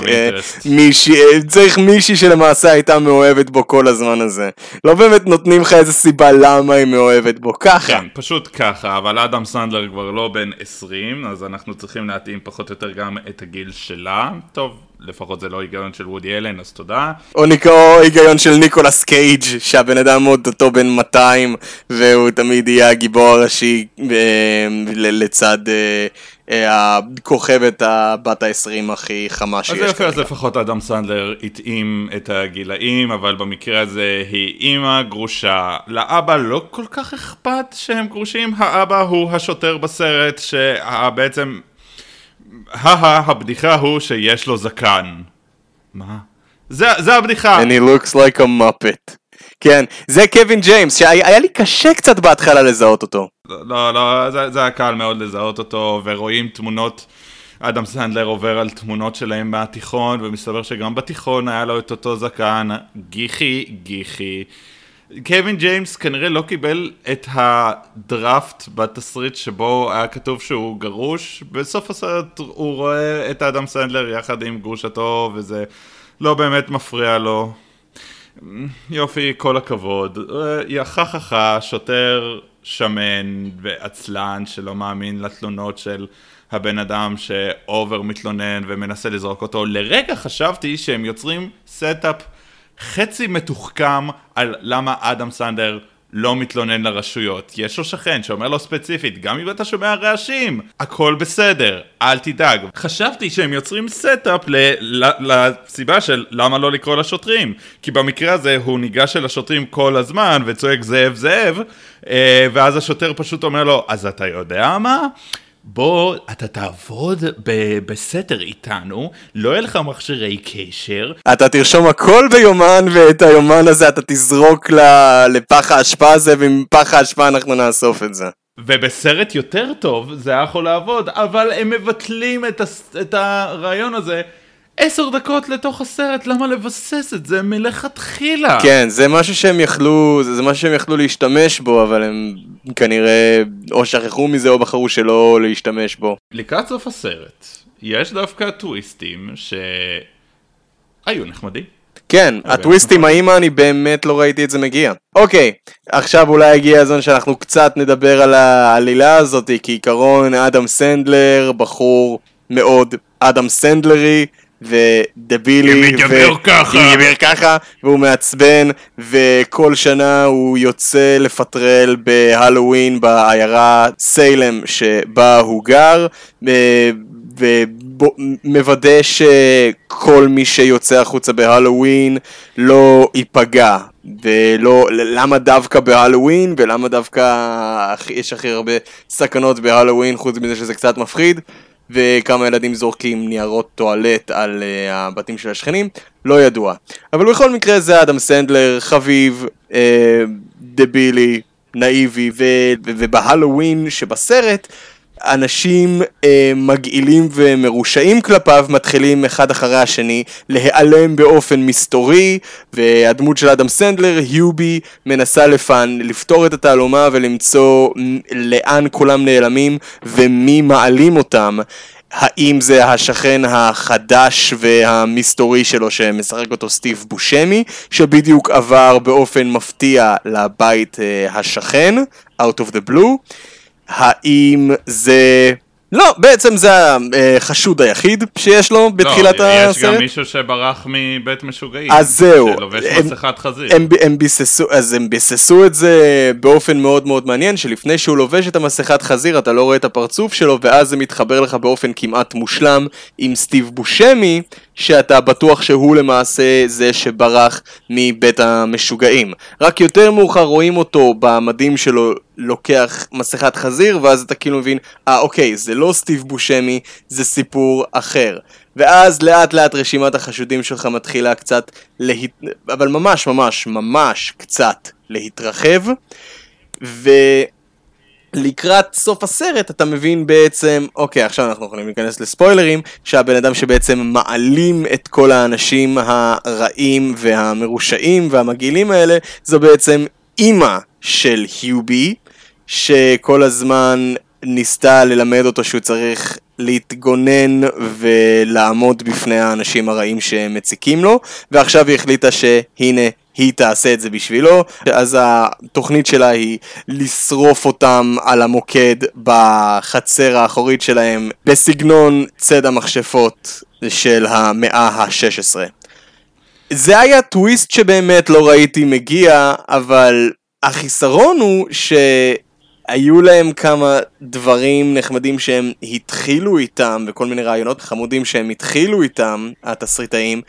מישהי, צריך מישהי שלמעשה הייתה מאוהבת בו כל הזמן הזה. לא באמת נותנים לך איזה סיבה למה היא מאוהבת בו, ככה. כן, פשוט ככה, אבל אדם סנדלר כבר לא בן 20, אז אנחנו צריכים להתאים פחות או יותר גם את הגיל שלה. טוב, לפחות זה לא היגיון של וודי אלן, אז תודה. או. או היגיון של ניקולס קייג', שהבן אדם עוד אותו בן 200, והוא תמיד יהיה הגיבור הראשי אה, לצד... אה, אה, הכוכבת הבת ה-20 הכי חמה שיש. אז יפה, אז לפחות אדם סנדלר התאים את הגילאים, אבל במקרה הזה היא אימא גרושה. לאבא לא כל כך אכפת שהם גרושים, האבא הוא השוטר בסרט, שבעצם... הא הבדיחה הוא שיש לו זקן. מה? זה, זה הבדיחה. And he looks like a muppet. כן, זה קווין ג'יימס, שהיה לי קשה קצת בהתחלה לזהות אותו. לא, לא, זה, זה היה קל מאוד לזהות אותו, ורואים תמונות, אדם סנדלר עובר על תמונות שלהם מהתיכון, ומסתבר שגם בתיכון היה לו את אותו זקן, גיחי, גיחי. קווין ג'יימס כנראה לא קיבל את הדראפט בתסריט שבו היה כתוב שהוא גרוש, בסוף הסרט הוא רואה את אדם סנדלר יחד עם גרושתו, וזה לא באמת מפריע לו. יופי, כל הכבוד. יחככה, שוטר שמן ועצלן שלא מאמין לתלונות של הבן אדם שאובר מתלונן ומנסה לזרוק אותו. לרגע חשבתי שהם יוצרים setup חצי מתוחכם על למה אדם סנדלר לא מתלונן לרשויות. יש לו שכן שאומר לו ספציפית, גם אם אתה שומע רעשים, הכל בסדר, אל תדאג. חשבתי שהם יוצרים setup לסיבה של למה לא לקרוא לשוטרים. כי במקרה הזה הוא ניגש אל השוטרים כל הזמן וצועק זאב זאב, אה, ואז השוטר פשוט אומר לו, אז אתה יודע מה? בוא, אתה תעבוד ב- בסתר איתנו, לא יהיה לך מכשירי קשר. אתה תרשום הכל ביומן, ואת היומן הזה אתה תזרוק לפח האשפה הזה, ועם פח האשפה אנחנו נאסוף את זה. ובסרט יותר טוב זה היה יכול לעבוד, אבל הם מבטלים את, הס... את הרעיון הזה עשר דקות לתוך הסרט, למה לבסס את זה מלכתחילה? כן, זה משהו שהם יכלו, זה משהו שהם יכלו להשתמש בו, אבל הם כנראה או שכחו מזה או בחרו שלא להשתמש בו. לקראת סוף הסרט, יש דווקא טוויסטים שהיו נחמדים. כן, הטוויסטים האימא אני באמת לא ראיתי את זה מגיע. אוקיי, עכשיו אולי הגיע הזמן שאנחנו קצת נדבר על העלילה הזאת, כי עיקרון אדם סנדלר, בחור מאוד אדם סנדלרי, ודבילי, מדבר ככה, מדבר ככה, והוא מעצבן, וכל שנה הוא יוצא לפטרל בהלואוין בעיירה סיילם שבה הוא גר, ומוודא שכל מי שיוצא החוצה בהלואוין לא ייפגע. ולא, למה דווקא בהלואוין, ולמה דווקא יש הכי הרבה סכנות בהלואוין, חוץ מזה שזה קצת מפחיד. וכמה ילדים זורקים ניירות טואלט על uh, הבתים של השכנים, לא ידוע. אבל בכל מקרה זה אדם סנדלר, חביב, uh, דבילי, נאיבי, ובהלואוין שבסרט, אנשים אה, מגעילים ומרושעים כלפיו מתחילים אחד אחרי השני להיעלם באופן מסתורי והדמות של אדם סנדלר, היובי, מנסה לפן, לפתור את התעלומה ולמצוא לאן כולם נעלמים ומי מעלים אותם. האם זה השכן החדש והמסתורי שלו שמשחק אותו סטיב בושמי שבדיוק עבר באופן מפתיע לבית אה, השכן, Out of the Blue האם זה... לא, בעצם זה החשוד היחיד שיש לו בתחילת לא, הסרט. יש גם מישהו שברח מבית משוגעים. אז זהו. שלובש הם, מסכת חזיר. הם, הם ביססו, אז הם ביססו את זה באופן מאוד מאוד מעניין, שלפני שהוא לובש את המסכת חזיר אתה לא רואה את הפרצוף שלו, ואז זה מתחבר לך באופן כמעט מושלם עם סטיב בושמי, שאתה בטוח שהוא למעשה זה שברח מבית המשוגעים. רק יותר מאוחר רואים אותו במדים שלו לוקח מסכת חזיר, ואז אתה כאילו מבין, אה אוקיי, זה לא סטיב בושמי, זה סיפור אחר. ואז לאט לאט רשימת החשודים שלך מתחילה קצת להת... אבל ממש ממש ממש קצת להתרחב. ו... לקראת סוף הסרט אתה מבין בעצם, אוקיי עכשיו אנחנו יכולים להיכנס לספוילרים, שהבן אדם שבעצם מעלים את כל האנשים הרעים והמרושעים והמגעילים האלה, זו בעצם אימא של היובי, שכל הזמן ניסתה ללמד אותו שהוא צריך להתגונן ולעמוד בפני האנשים הרעים שמציקים לו, ועכשיו היא החליטה שהנה היא תעשה את זה בשבילו, אז התוכנית שלה היא לשרוף אותם על המוקד בחצר האחורית שלהם בסגנון ציד המכשפות של המאה ה-16. זה היה טוויסט שבאמת לא ראיתי מגיע, אבל החיסרון הוא ש... היו להם כמה דברים נחמדים שהם התחילו איתם, וכל מיני רעיונות חמודים שהם התחילו איתם, התסריטאים,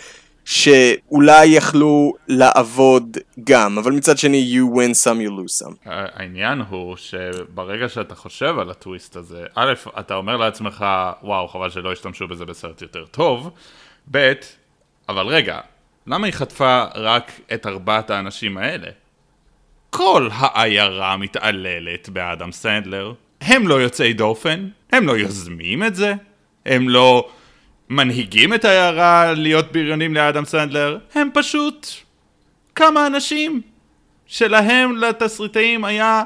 שאולי יכלו לעבוד גם, אבל מצד שני, you win some, you lose some. העניין הוא שברגע שאתה חושב על הטוויסט הזה, א', אתה אומר לעצמך, וואו, חבל שלא השתמשו בזה בסרט יותר טוב, ב', אבל רגע, למה היא חטפה רק את ארבעת האנשים האלה? כל העיירה מתעללת באדם סנדלר. הם לא יוצאי דופן, הם לא יוזמים את זה, הם לא מנהיגים את העיירה להיות בריונים לאדם סנדלר, הם פשוט כמה אנשים שלהם לתסריטאים היה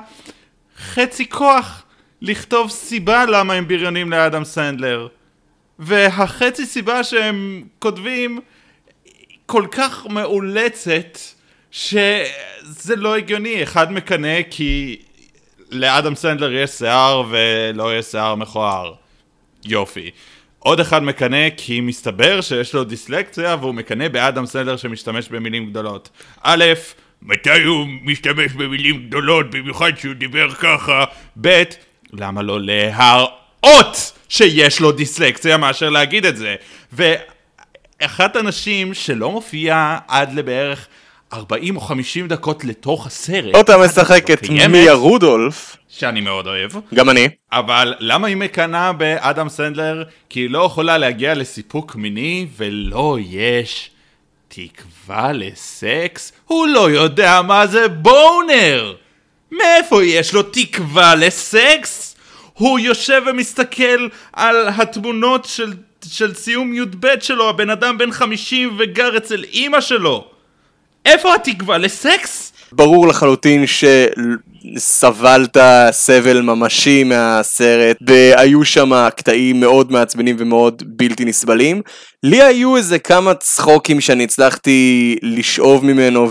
חצי כוח לכתוב סיבה למה הם בריונים לאדם סנדלר. והחצי סיבה שהם כותבים כל כך מאולצת שזה לא הגיוני, אחד מקנא כי לאדם סנדלר יש שיער ולא יש שיער מכוער. יופי. עוד אחד מקנא כי מסתבר שיש לו דיסלקציה והוא מקנא באדם סנדלר שמשתמש במילים גדולות. א', מתי הוא משתמש במילים גדולות במיוחד שהוא דיבר ככה? ב', למה לא להראות שיש לו דיסלקציה מאשר להגיד את זה? ואחת הנשים שלא מופיעה עד לבערך 40 או 50 דקות לתוך הסרט. אותה משחקת מיה רודולף. שאני מאוד אוהב. גם אני. אבל למה היא מקנאה באדם סנדלר? כי היא לא יכולה להגיע לסיפוק מיני ולא יש תקווה לסקס? הוא לא יודע מה זה בונר! מאיפה יש לו תקווה לסקס? הוא יושב ומסתכל על התמונות של, של סיום י"ב שלו, הבן אדם בן 50 וגר אצל אימא שלו. איפה התקווה לסקס? ברור לחלוטין שסבלת סבל ממשי מהסרט והיו שם קטעים מאוד מעצבנים ומאוד בלתי נסבלים. לי היו איזה כמה צחוקים שאני הצלחתי לשאוב ממנו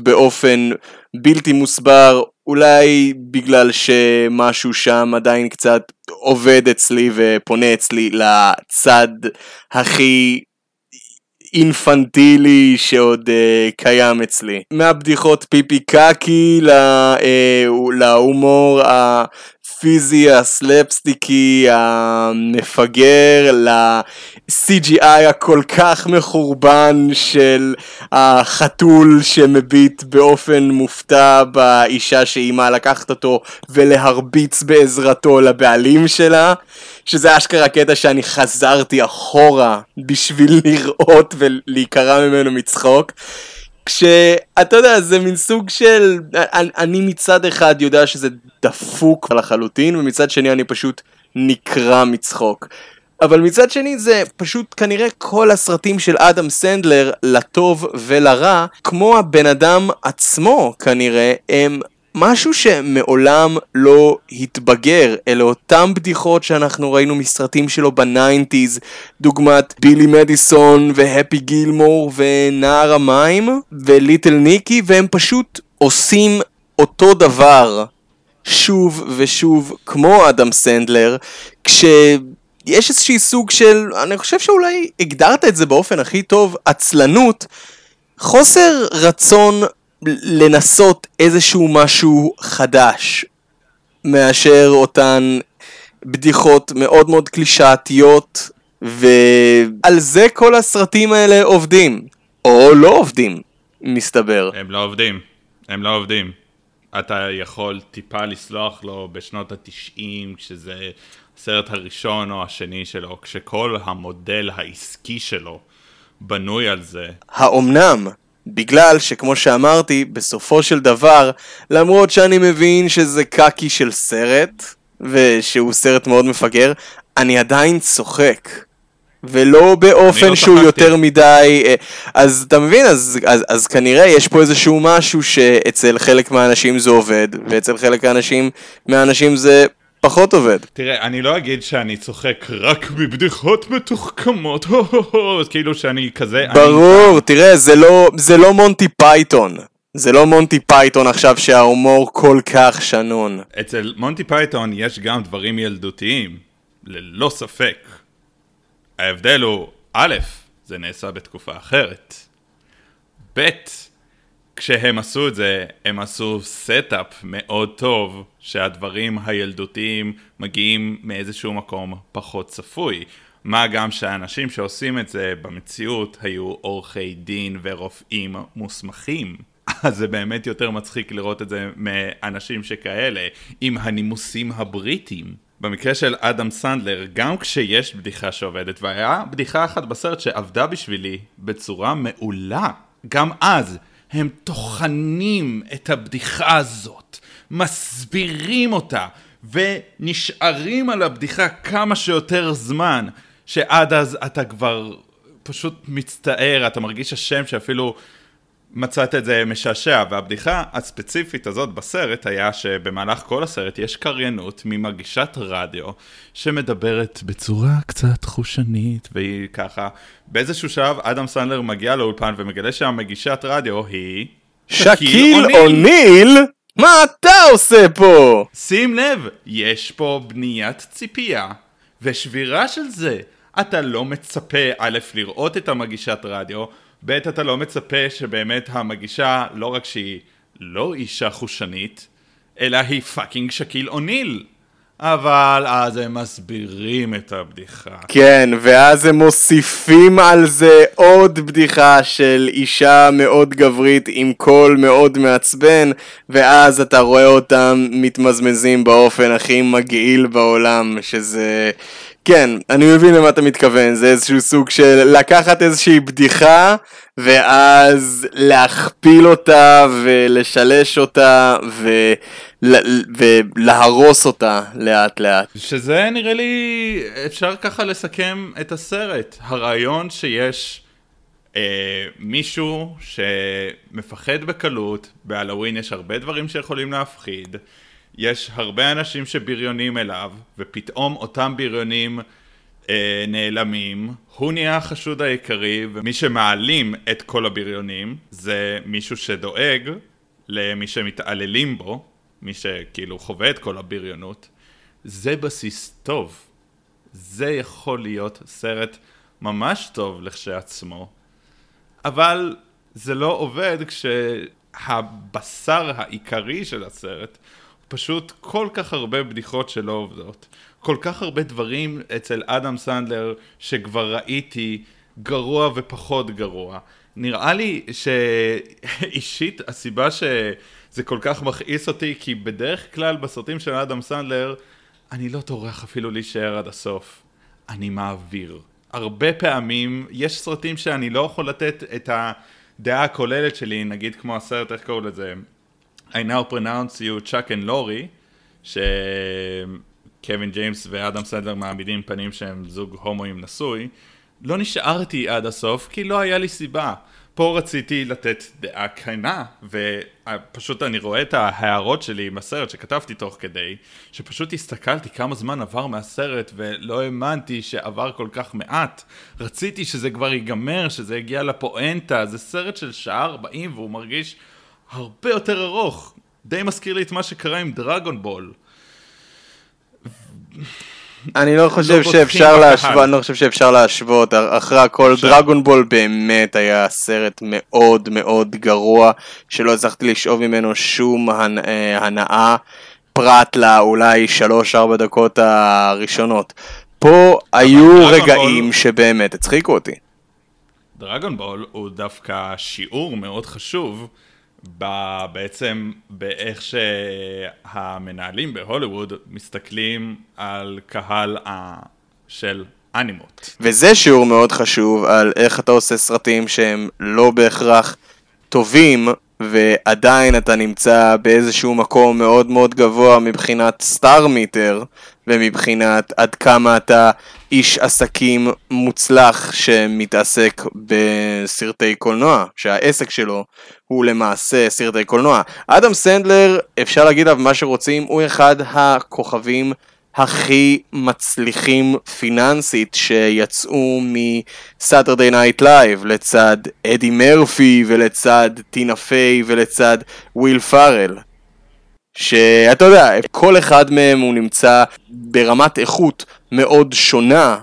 ובאופן בלתי מוסבר אולי בגלל שמשהו שם עדיין קצת עובד אצלי ופונה אצלי לצד הכי אינפנטילי שעוד uh, קיים אצלי. מהבדיחות פיפי קקי uh, להומור הפיזי הסלפסטיקי המפגר, ל-CGI הכל כך מחורבן של החתול שמביט באופן מופתע באישה שאימה לקחת אותו ולהרביץ בעזרתו לבעלים שלה. שזה אשכרה קטע שאני חזרתי אחורה בשביל לראות ולהיקרע ממנו מצחוק. כשאתה יודע זה מין סוג של אני מצד אחד יודע שזה דפוק לחלוטין ומצד שני אני פשוט נקרע מצחוק. אבל מצד שני זה פשוט כנראה כל הסרטים של אדם סנדלר לטוב ולרע כמו הבן אדם עצמו כנראה הם משהו שמעולם לא התבגר, אלה אותם בדיחות שאנחנו ראינו מסרטים שלו ב nineties, דוגמת בילי מדיסון והפי גילמור ונער המים וליטל ניקי, והם פשוט עושים אותו דבר שוב ושוב כמו אדם סנדלר, כשיש איזשהי סוג של, אני חושב שאולי הגדרת את זה באופן הכי טוב, עצלנות, חוסר רצון לנסות איזשהו משהו חדש מאשר אותן בדיחות מאוד מאוד קלישאתיות ועל זה כל הסרטים האלה עובדים או לא עובדים מסתבר. הם לא עובדים, הם לא עובדים. אתה יכול טיפה לסלוח לו בשנות התשעים כשזה הסרט הראשון או השני שלו כשכל המודל העסקי שלו בנוי על זה. האומנם? בגלל שכמו שאמרתי, בסופו של דבר, למרות שאני מבין שזה קקי של סרט, ושהוא סרט מאוד מפגר, אני עדיין צוחק. ולא באופן לא שהוא צחקתי. יותר מדי, אה, אז אתה מבין, אז, אז, אז כנראה יש פה איזשהו משהו שאצל חלק מהאנשים זה עובד, ואצל חלק מהאנשים, מהאנשים זה פחות עובד. תראה, אני לא אגיד שאני צוחק רק מבדיחות מתוחכמות, כאילו שאני כזה... ברור, אני... תראה, זה לא, זה לא מונטי פייתון. זה לא מונטי פייתון עכשיו שההומור כל כך שנון. אצל מונטי פייתון יש גם דברים ילדותיים, ללא ספק. ההבדל הוא, א', זה נעשה בתקופה אחרת. ב', כשהם עשו את זה, הם עשו setup מאוד טוב, שהדברים הילדותיים מגיעים מאיזשהו מקום פחות צפוי. מה גם שהאנשים שעושים את זה במציאות היו עורכי דין ורופאים מוסמכים. אז זה באמת יותר מצחיק לראות את זה מאנשים שכאלה, עם הנימוסים הבריטיים. במקרה של אדם סנדלר, גם כשיש בדיחה שעובדת, והיה בדיחה אחת בסרט שעבדה בשבילי בצורה מעולה, גם אז הם טוחנים את הבדיחה הזאת, מסבירים אותה, ונשארים על הבדיחה כמה שיותר זמן, שעד אז אתה כבר פשוט מצטער, אתה מרגיש אשם שאפילו מצאת את זה משעשע, והבדיחה הספציפית הזאת בסרט היה שבמהלך כל הסרט יש קריינות ממגישת רדיו שמדברת בצורה קצת חושנית, והיא ככה, באיזשהו שלב אדם סנדלר מגיע לאולפן ומגלה שהמגישת רדיו היא... שקיל אוניל? מה אתה עושה פה? שים לב, יש פה בניית ציפייה ושבירה של זה. אתה לא מצפה א' לראות את המגישת רדיו, ב' אתה לא מצפה שבאמת המגישה, לא רק שהיא לא אישה חושנית, אלא היא fucking שקיל אוניל. אבל אז הם מסבירים את הבדיחה. כן, ואז הם מוסיפים על זה עוד בדיחה של אישה מאוד גברית עם קול מאוד מעצבן, ואז אתה רואה אותם מתמזמזים באופן הכי מגעיל בעולם, שזה... כן, אני מבין למה אתה מתכוון, זה איזשהו סוג של לקחת איזושהי בדיחה ואז להכפיל אותה ולשלש אותה ו... ולהרוס אותה לאט לאט. שזה נראה לי, אפשר ככה לסכם את הסרט. הרעיון שיש אה, מישהו שמפחד בקלות, בהלואוין יש הרבה דברים שיכולים להפחיד, יש הרבה אנשים שבריונים אליו, ופתאום אותם בריונים אה, נעלמים, הוא נהיה החשוד העיקרי, ומי שמעלים את כל הבריונים זה מישהו שדואג למי שמתעללים בו, מי שכאילו חווה את כל הבריונות, זה בסיס טוב. זה יכול להיות סרט ממש טוב לכשעצמו, אבל זה לא עובד כשהבשר העיקרי של הסרט פשוט כל כך הרבה בדיחות שלא עובדות. כל כך הרבה דברים אצל אדם סנדלר שכבר ראיתי גרוע ופחות גרוע. נראה לי שאישית הסיבה שזה כל כך מכעיס אותי כי בדרך כלל בסרטים של אדם סנדלר אני לא טורח אפילו להישאר עד הסוף. אני מעביר. הרבה פעמים יש סרטים שאני לא יכול לתת את הדעה הכוללת שלי, נגיד כמו הסרט, איך קוראים לזה? I now pronounce you Chuck and Lori, שקווין ג'יימס ואדם סנדלר מעמידים פנים שהם זוג הומואים נשוי, לא נשארתי עד הסוף כי לא היה לי סיבה. פה רציתי לתת דעה כנה, ופשוט אני רואה את ההערות שלי עם הסרט שכתבתי תוך כדי, שפשוט הסתכלתי כמה זמן עבר מהסרט ולא האמנתי שעבר כל כך מעט. רציתי שזה כבר ייגמר, שזה יגיע לפואנטה, זה סרט של שעה 40 והוא מרגיש הרבה יותר ארוך. די מזכיר לי את מה שקרה עם דרגון בול. אני לא חושב לא שאפשר להשוות, אני לא חושב שאפשר להשוות, אחרי הכל דרגון בול באמת היה סרט מאוד מאוד גרוע, שלא הצלחתי לשאוב ממנו שום אה, הנאה, פרט לאולי 3-4 דקות הראשונות. פה היו רגעים בול... שבאמת הצחיקו אותי. דרגון בול הוא דווקא שיעור מאוד חשוב. בעצם באיך שהמנהלים בהוליווד מסתכלים על קהל של אנימות. וזה שיעור מאוד חשוב על איך אתה עושה סרטים שהם לא בהכרח טובים ועדיין אתה נמצא באיזשהו מקום מאוד מאוד גבוה מבחינת star meter ומבחינת עד כמה אתה איש עסקים מוצלח שמתעסק בסרטי קולנוע, שהעסק שלו הוא למעשה סרטי קולנוע. אדם סנדלר, אפשר להגיד עליו מה שרוצים, הוא אחד הכוכבים הכי מצליחים פיננסית שיצאו מסאטרדי נייט לייב לצד אדי מרפי ולצד טינה פיי ולצד וויל פארל. שאתה יודע, כל אחד מהם הוא נמצא ברמת איכות מאוד שונה,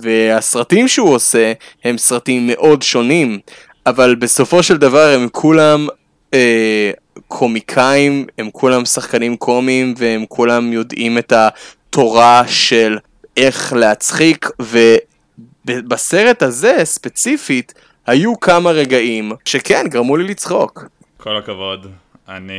והסרטים שהוא עושה הם סרטים מאוד שונים, אבל בסופו של דבר הם כולם אה, קומיקאים, הם כולם שחקנים קומיים והם כולם יודעים את התורה של איך להצחיק, ובסרט הזה ספציפית היו כמה רגעים שכן, גרמו לי לצחוק. כל הכבוד, אני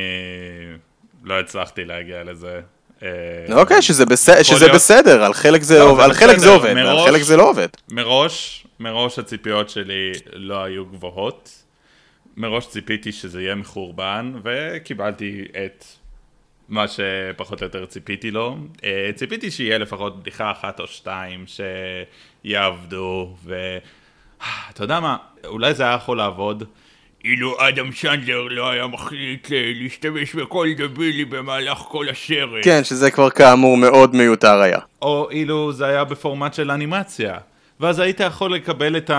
לא הצלחתי להגיע לזה. אה, אוקיי, שזה, בס... שזה להיות- בסדר, על חלק זה, לא, עובד, זה על חלק זה עובד, מראש- חלק זה לא עובד. מראש, מראש הציפיות שלי לא היו גבוהות. מראש ציפיתי שזה יהיה מחורבן, וקיבלתי את מה שפחות או יותר ציפיתי לו. אה, ציפיתי שיהיה לפחות בדיחה אחת או שתיים שיעבדו, ו... אתה יודע מה, אולי זה היה יכול לעבוד. אילו אדם סנדלר לא היה מחליט אה, להשתמש בקול דבילי במהלך כל הסרט. כן, שזה כבר כאמור מאוד מיותר היה. או אילו זה היה בפורמט של אנימציה. ואז היית יכול לקבל את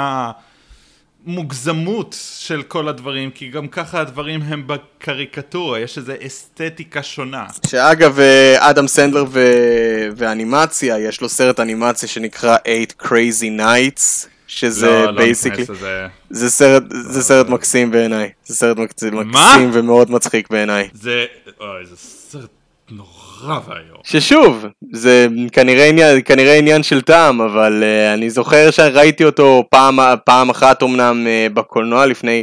המוגזמות של כל הדברים, כי גם ככה הדברים הם בקריקטורה, יש איזו אסתטיקה שונה. שאגב, אה, אדם סנדלר ו... ואנימציה, יש לו סרט אנימציה שנקרא 8 Crazy Nights, שזה לא, לא basically, נכנס לזה. זה סרט, זה סרט מקסים בעיניי, זה סרט מקסים, מקסים ומאוד מצחיק בעיניי. זה, אוי, זה סרט נורא ואיום. ששוב, זה כנראה עניין, כנראה עניין של טעם, אבל אה, אני זוכר שראיתי אותו פעם, פעם אחת אמנם אה, בקולנוע לפני,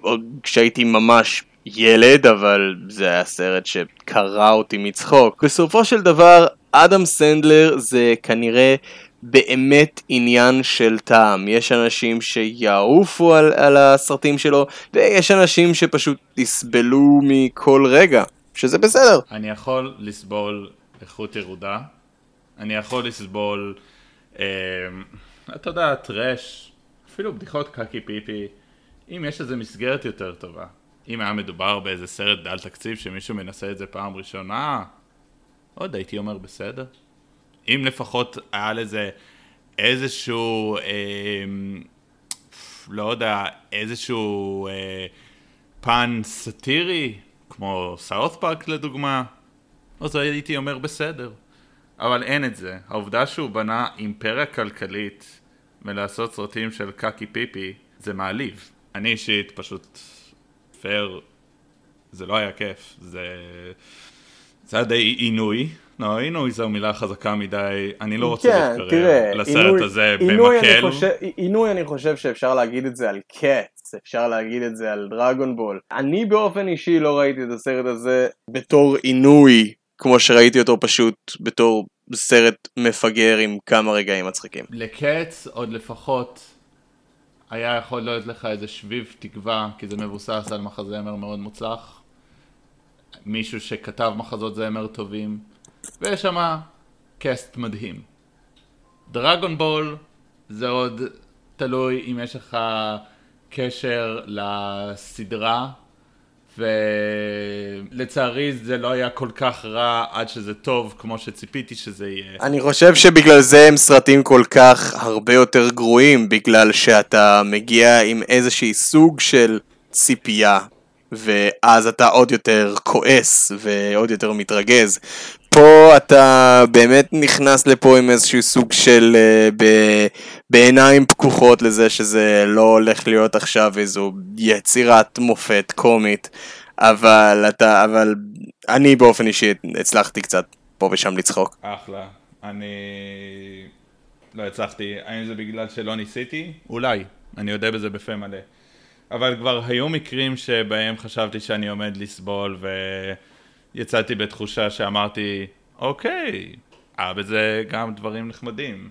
עוד כשהייתי ממש ילד, אבל זה היה סרט שקרע אותי מצחוק. בסופו של דבר, אדם סנדלר זה כנראה באמת עניין של טעם. יש אנשים שיעופו על, על הסרטים שלו, ויש אנשים שפשוט יסבלו מכל רגע, שזה בסדר. אני יכול לסבול איכות ירודה, אני יכול לסבול, אה, אתה יודע, טראש, אפילו בדיחות קקי פיפי, אם יש איזה מסגרת יותר טובה. אם היה מדובר באיזה סרט דל תקציב שמישהו מנסה את זה פעם ראשונה, עוד הייתי אומר בסדר. אם לפחות היה לזה איזשהו, אה, לא יודע, איזשהו אה, פן סאטירי, כמו סאות' פארק לדוגמה, אז הייתי אומר בסדר. אבל אין את זה. העובדה שהוא בנה אימפריה כלכלית מלעשות סרטים של קקי פיפי, זה מעליב. אני אישית פשוט פייר, זה לא היה כיף. זה... זה היה די עינוי. לא, עינוי זו מילה חזקה מדי, אני לא רוצה כן, להתקרב לסרט עינוי- הזה עינוי אני במקל. חושב- עינוי אני חושב שאפשר להגיד את זה על קץ, אפשר להגיד את זה על דרגון בול. אני באופן אישי לא ראיתי את הסרט הזה בתור עינוי, כמו שראיתי אותו פשוט בתור סרט מפגר עם כמה רגעים מצחיקים. לקץ עוד לפחות היה יכול להיות לך איזה שביב תקווה, כי זה מבוסס על מחזמר מאוד מוצלח. מישהו שכתב מחזות זמר טובים, ויש שם קאסט מדהים. דרגון בול זה עוד תלוי אם יש לך קשר לסדרה, ולצערי זה לא היה כל כך רע עד שזה טוב כמו שציפיתי שזה יהיה. אני חושב שבגלל זה הם סרטים כל כך הרבה יותר גרועים, בגלל שאתה מגיע עם איזושהי סוג של ציפייה, ואז אתה עוד יותר כועס ועוד יותר מתרגז. פה אתה באמת נכנס לפה עם איזשהו סוג של... אה, ב... בעיניים פקוחות לזה שזה לא הולך להיות עכשיו איזו יצירת מופת קומית, אבל אתה... אבל אני באופן אישי הצלחתי קצת פה ושם לצחוק. אחלה. אני לא הצלחתי. האם זה בגלל שלא ניסיתי? אולי. אני יודע בזה בפה מלא. אבל כבר היו מקרים שבהם חשבתי שאני עומד לסבול ויצאתי בתחושה שאמרתי, אוקיי, היה בזה גם דברים נחמדים.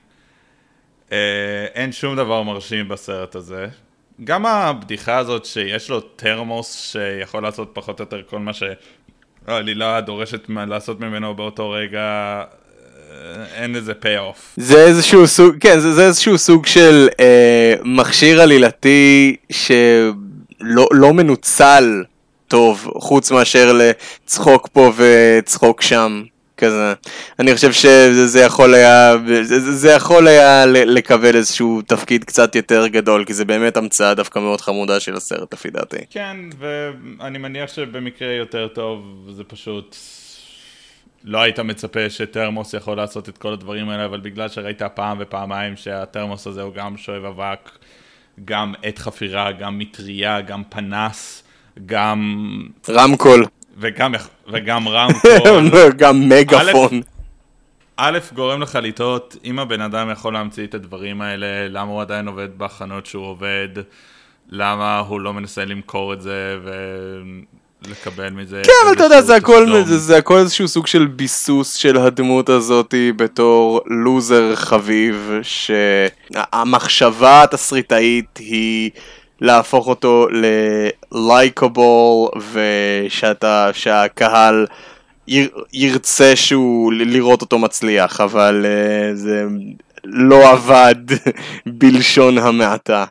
אה, אין שום דבר מרשים בסרט הזה. גם הבדיחה הזאת שיש לו תרמוס שיכול לעשות פחות או יותר כל מה שהעלילה דורשת מה- לעשות ממנו באותו רגע, אה, אין לזה פי אוף. זה איזשהו סוג, כן, זה, זה איזשהו סוג של אה, מכשיר עלילתי שלא לא מנוצל טוב, חוץ מאשר לצחוק פה וצחוק שם, כזה. אני חושב שזה זה יכול היה, זה, זה- יכול היה לקבל איזשהו תפקיד קצת יותר גדול, כי זה באמת המצאה דווקא מאוד חמודה של הסרט, לפי דעתי. כן, ואני מניח שבמקרה יותר טוב זה פשוט... לא היית מצפה שתרמוס יכול לעשות את כל הדברים האלה, אבל בגלל שראית פעם ופעמיים שהתרמוס הזה הוא גם שואב אבק, גם עת חפירה, גם מטריה, גם פנס, גם... רמקול. וגם, וגם רמקול. גם מגאפון. א', גורם לך לטעות, אם הבן אדם יכול להמציא את הדברים האלה, למה הוא עדיין עובד בחנות שהוא עובד, למה הוא לא מנסה למכור את זה ולקבל מזה... כן, אבל אתה יודע, זה הכל, זה, זה הכל איזשהו סוג של ביסוס של הדמות הזאתי בתור לוזר חביב, שהמחשבה התסריטאית היא... להפוך אותו ל-likeable ושאתה, שהקהל ירצה שהוא לראות אותו מצליח, אבל uh, זה לא עבד בלשון המעטה.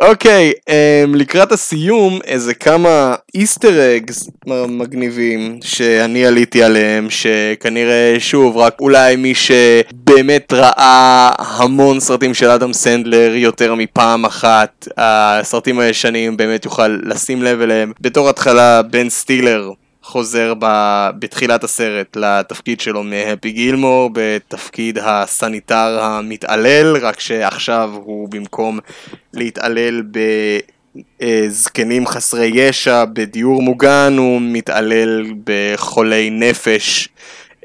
אוקיי, okay, um, לקראת הסיום, איזה כמה איסטר אגס מגניבים שאני עליתי עליהם, שכנראה, שוב, רק אולי מי שבאמת ראה המון סרטים של אדם סנדלר יותר מפעם אחת, הסרטים הישנים באמת יוכל לשים לב אליהם. בתור התחלה, בן סטילר חוזר ב... בתחילת הסרט לתפקיד שלו מהפי גילמור בתפקיד הסניטר המתעלל, רק שעכשיו הוא במקום להתעלל בזקנים חסרי ישע בדיור מוגן, הוא מתעלל בחולי נפש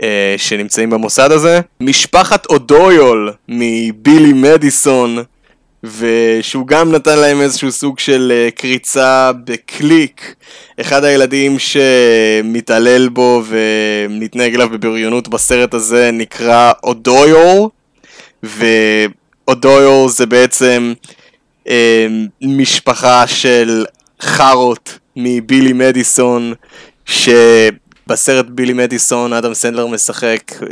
אה, שנמצאים במוסד הזה. משפחת אודויול מבילי מדיסון ושהוא גם נתן להם איזשהו סוג של uh, קריצה בקליק. אחד הילדים שמתעלל בו ומתנהג אליו בבריונות בסרט הזה נקרא אודויור, ואודויור זה בעצם uh, משפחה של חארות מבילי מדיסון, שבסרט בילי מדיסון אדם סנדלר משחק uh,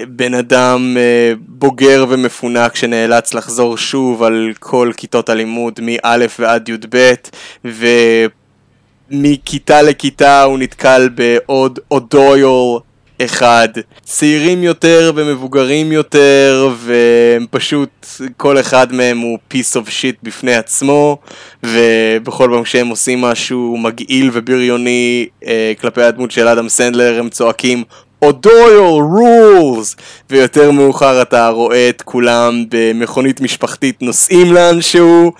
בן אדם אה, בוגר ומפונק שנאלץ לחזור שוב על כל כיתות הלימוד מא' ועד י"ב ומכיתה לכיתה הוא נתקל בעוד אודויול אחד. צעירים יותר ומבוגרים יותר והם פשוט, כל אחד מהם הוא piece of shit בפני עצמו ובכל פעם שהם עושים משהו מגעיל ובריוני אה, כלפי הדמות של אדם סנדלר הם צועקים אודויל רולס ויותר מאוחר אתה רואה את כולם במכונית משפחתית נוסעים לאנשהו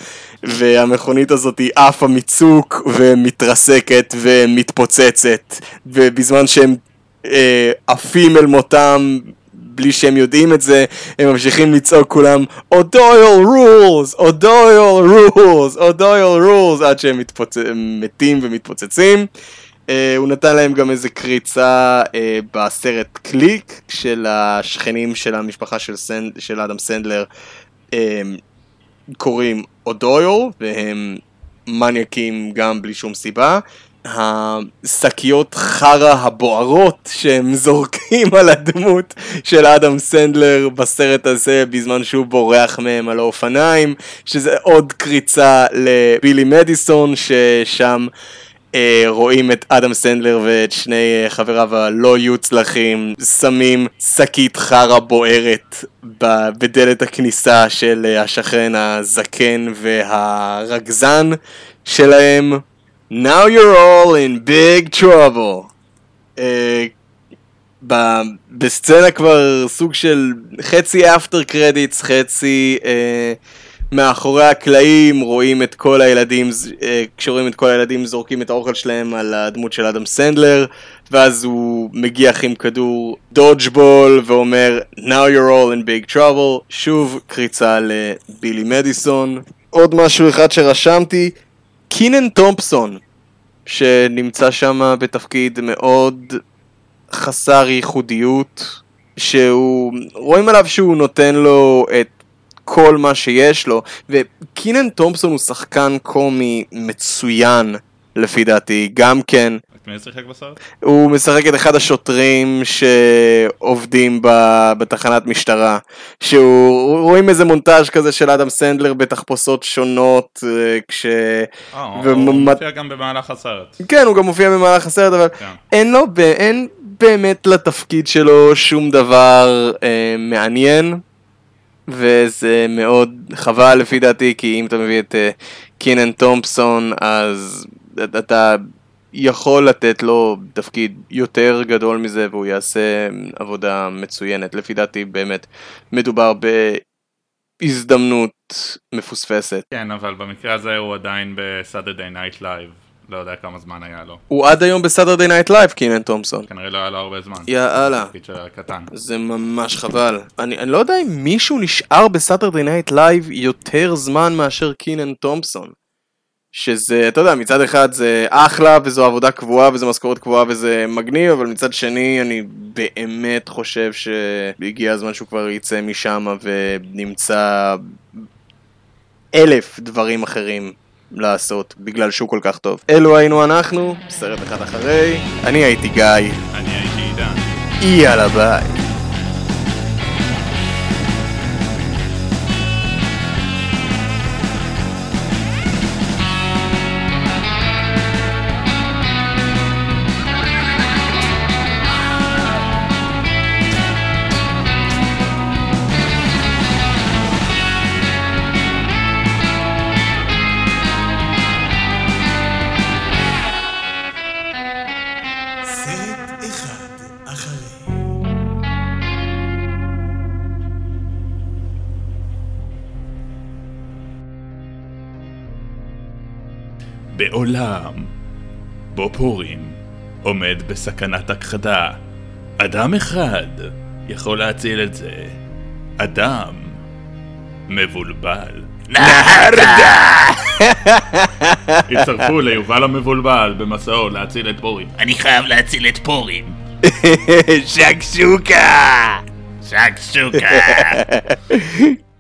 והמכונית הזאת היא עפה מצוק ומתרסקת ומתפוצצת. ובזמן שהם אה, עפים אל מותם בלי שהם יודעים את זה, הם ממשיכים לצעוק כולם O'Doyle rules, O'Doyle rules, O'Doyle rules עד שהם מתפוצ... מתים ומתפוצצים הוא נתן להם גם איזה קריצה אה, בסרט קליק של השכנים של המשפחה של, סנד, של אדם סנדלר uh, קוראים אודויו והם מניאקים גם בלי שום סיבה. השקיות חרא הבוערות שהם זורקים על הדמות של אדם סנדלר בסרט הזה בזמן שהוא בורח מהם על האופניים שזה עוד קריצה לבילי מדיסון ששם אה, רואים את אדם סנדלר ואת שני אה, חבריו הלא יוצלחים שמים שקית חרא בוערת בדלת הכניסה של אה, השכן הזקן והרגזן שלהם. Now you're all in big trouble. Uh, בסצנה כבר סוג של חצי אפטר קרדיטס, חצי uh, מאחורי הקלעים רואים את כל הילדים, אה, כשרואים את כל הילדים זורקים את האוכל שלהם על הדמות של אדם סנדלר, ואז הוא מגיח עם כדור דודג'בול ואומר Now you're all in big trouble, שוב קריצה לבילי מדיסון. עוד משהו אחד שרשמתי, קינן תומפסון, שנמצא שם בתפקיד מאוד חסר ייחודיות, שהוא, רואים עליו שהוא נותן לו את כל מה שיש לו, וקינן תומפסון הוא שחקן קומי מצוין, לפי דעתי, גם כן. את מי שיחק בסרט? הוא משחק את אחד השוטרים שעובדים בתחנת משטרה. שהוא, רואים איזה מונטאז' כזה של אדם סנדלר בתחפושות שונות, אה, כש... אה, הוא מופיע גם במהלך הסרט. כן, הוא גם מופיע במהלך הסרט, אבל כן. אין לו, אין באמת לתפקיד שלו שום דבר אה, מעניין. וזה מאוד חבל לפי דעתי, כי אם אתה מביא את uh, קינן תומפסון, אז אתה יכול לתת לו תפקיד יותר גדול מזה, והוא יעשה עבודה מצוינת. לפי דעתי באמת מדובר בהזדמנות מפוספסת. כן, אבל במקרה הזה הוא עדיין ב Saturday Night Live. לא יודע כמה זמן היה לו. הוא עד היום ב Saturday Night Live, קינן תומפסון. כנראה לא היה לו הרבה זמן. יאללה. זה ממש חבל. אני, אני לא יודע אם מישהו נשאר ב Saturday Night Live יותר זמן מאשר קינן תומפסון. שזה, אתה יודע, מצד אחד זה אחלה וזו עבודה קבועה וזו משכורת קבועה וזה מגניב, אבל מצד שני אני באמת חושב שהגיע הזמן שהוא כבר יצא משם ונמצא אלף דברים אחרים לעשות בגלל שהוא כל כך טוב. אלו היינו אנחנו, סרט אחד אחרי, אני הייתי גיא, אני הייתי עידן. יאללה ביי. בעולם בו פורים עומד בסכנת הכחדה, אדם אחד יכול להציל את זה. אדם מבולבל. נהרדה! הצטרפו ליובל המבולבל במסעו להציל את פורים. אני חייב להציל את פורים. שקשוקה! שקשוקה.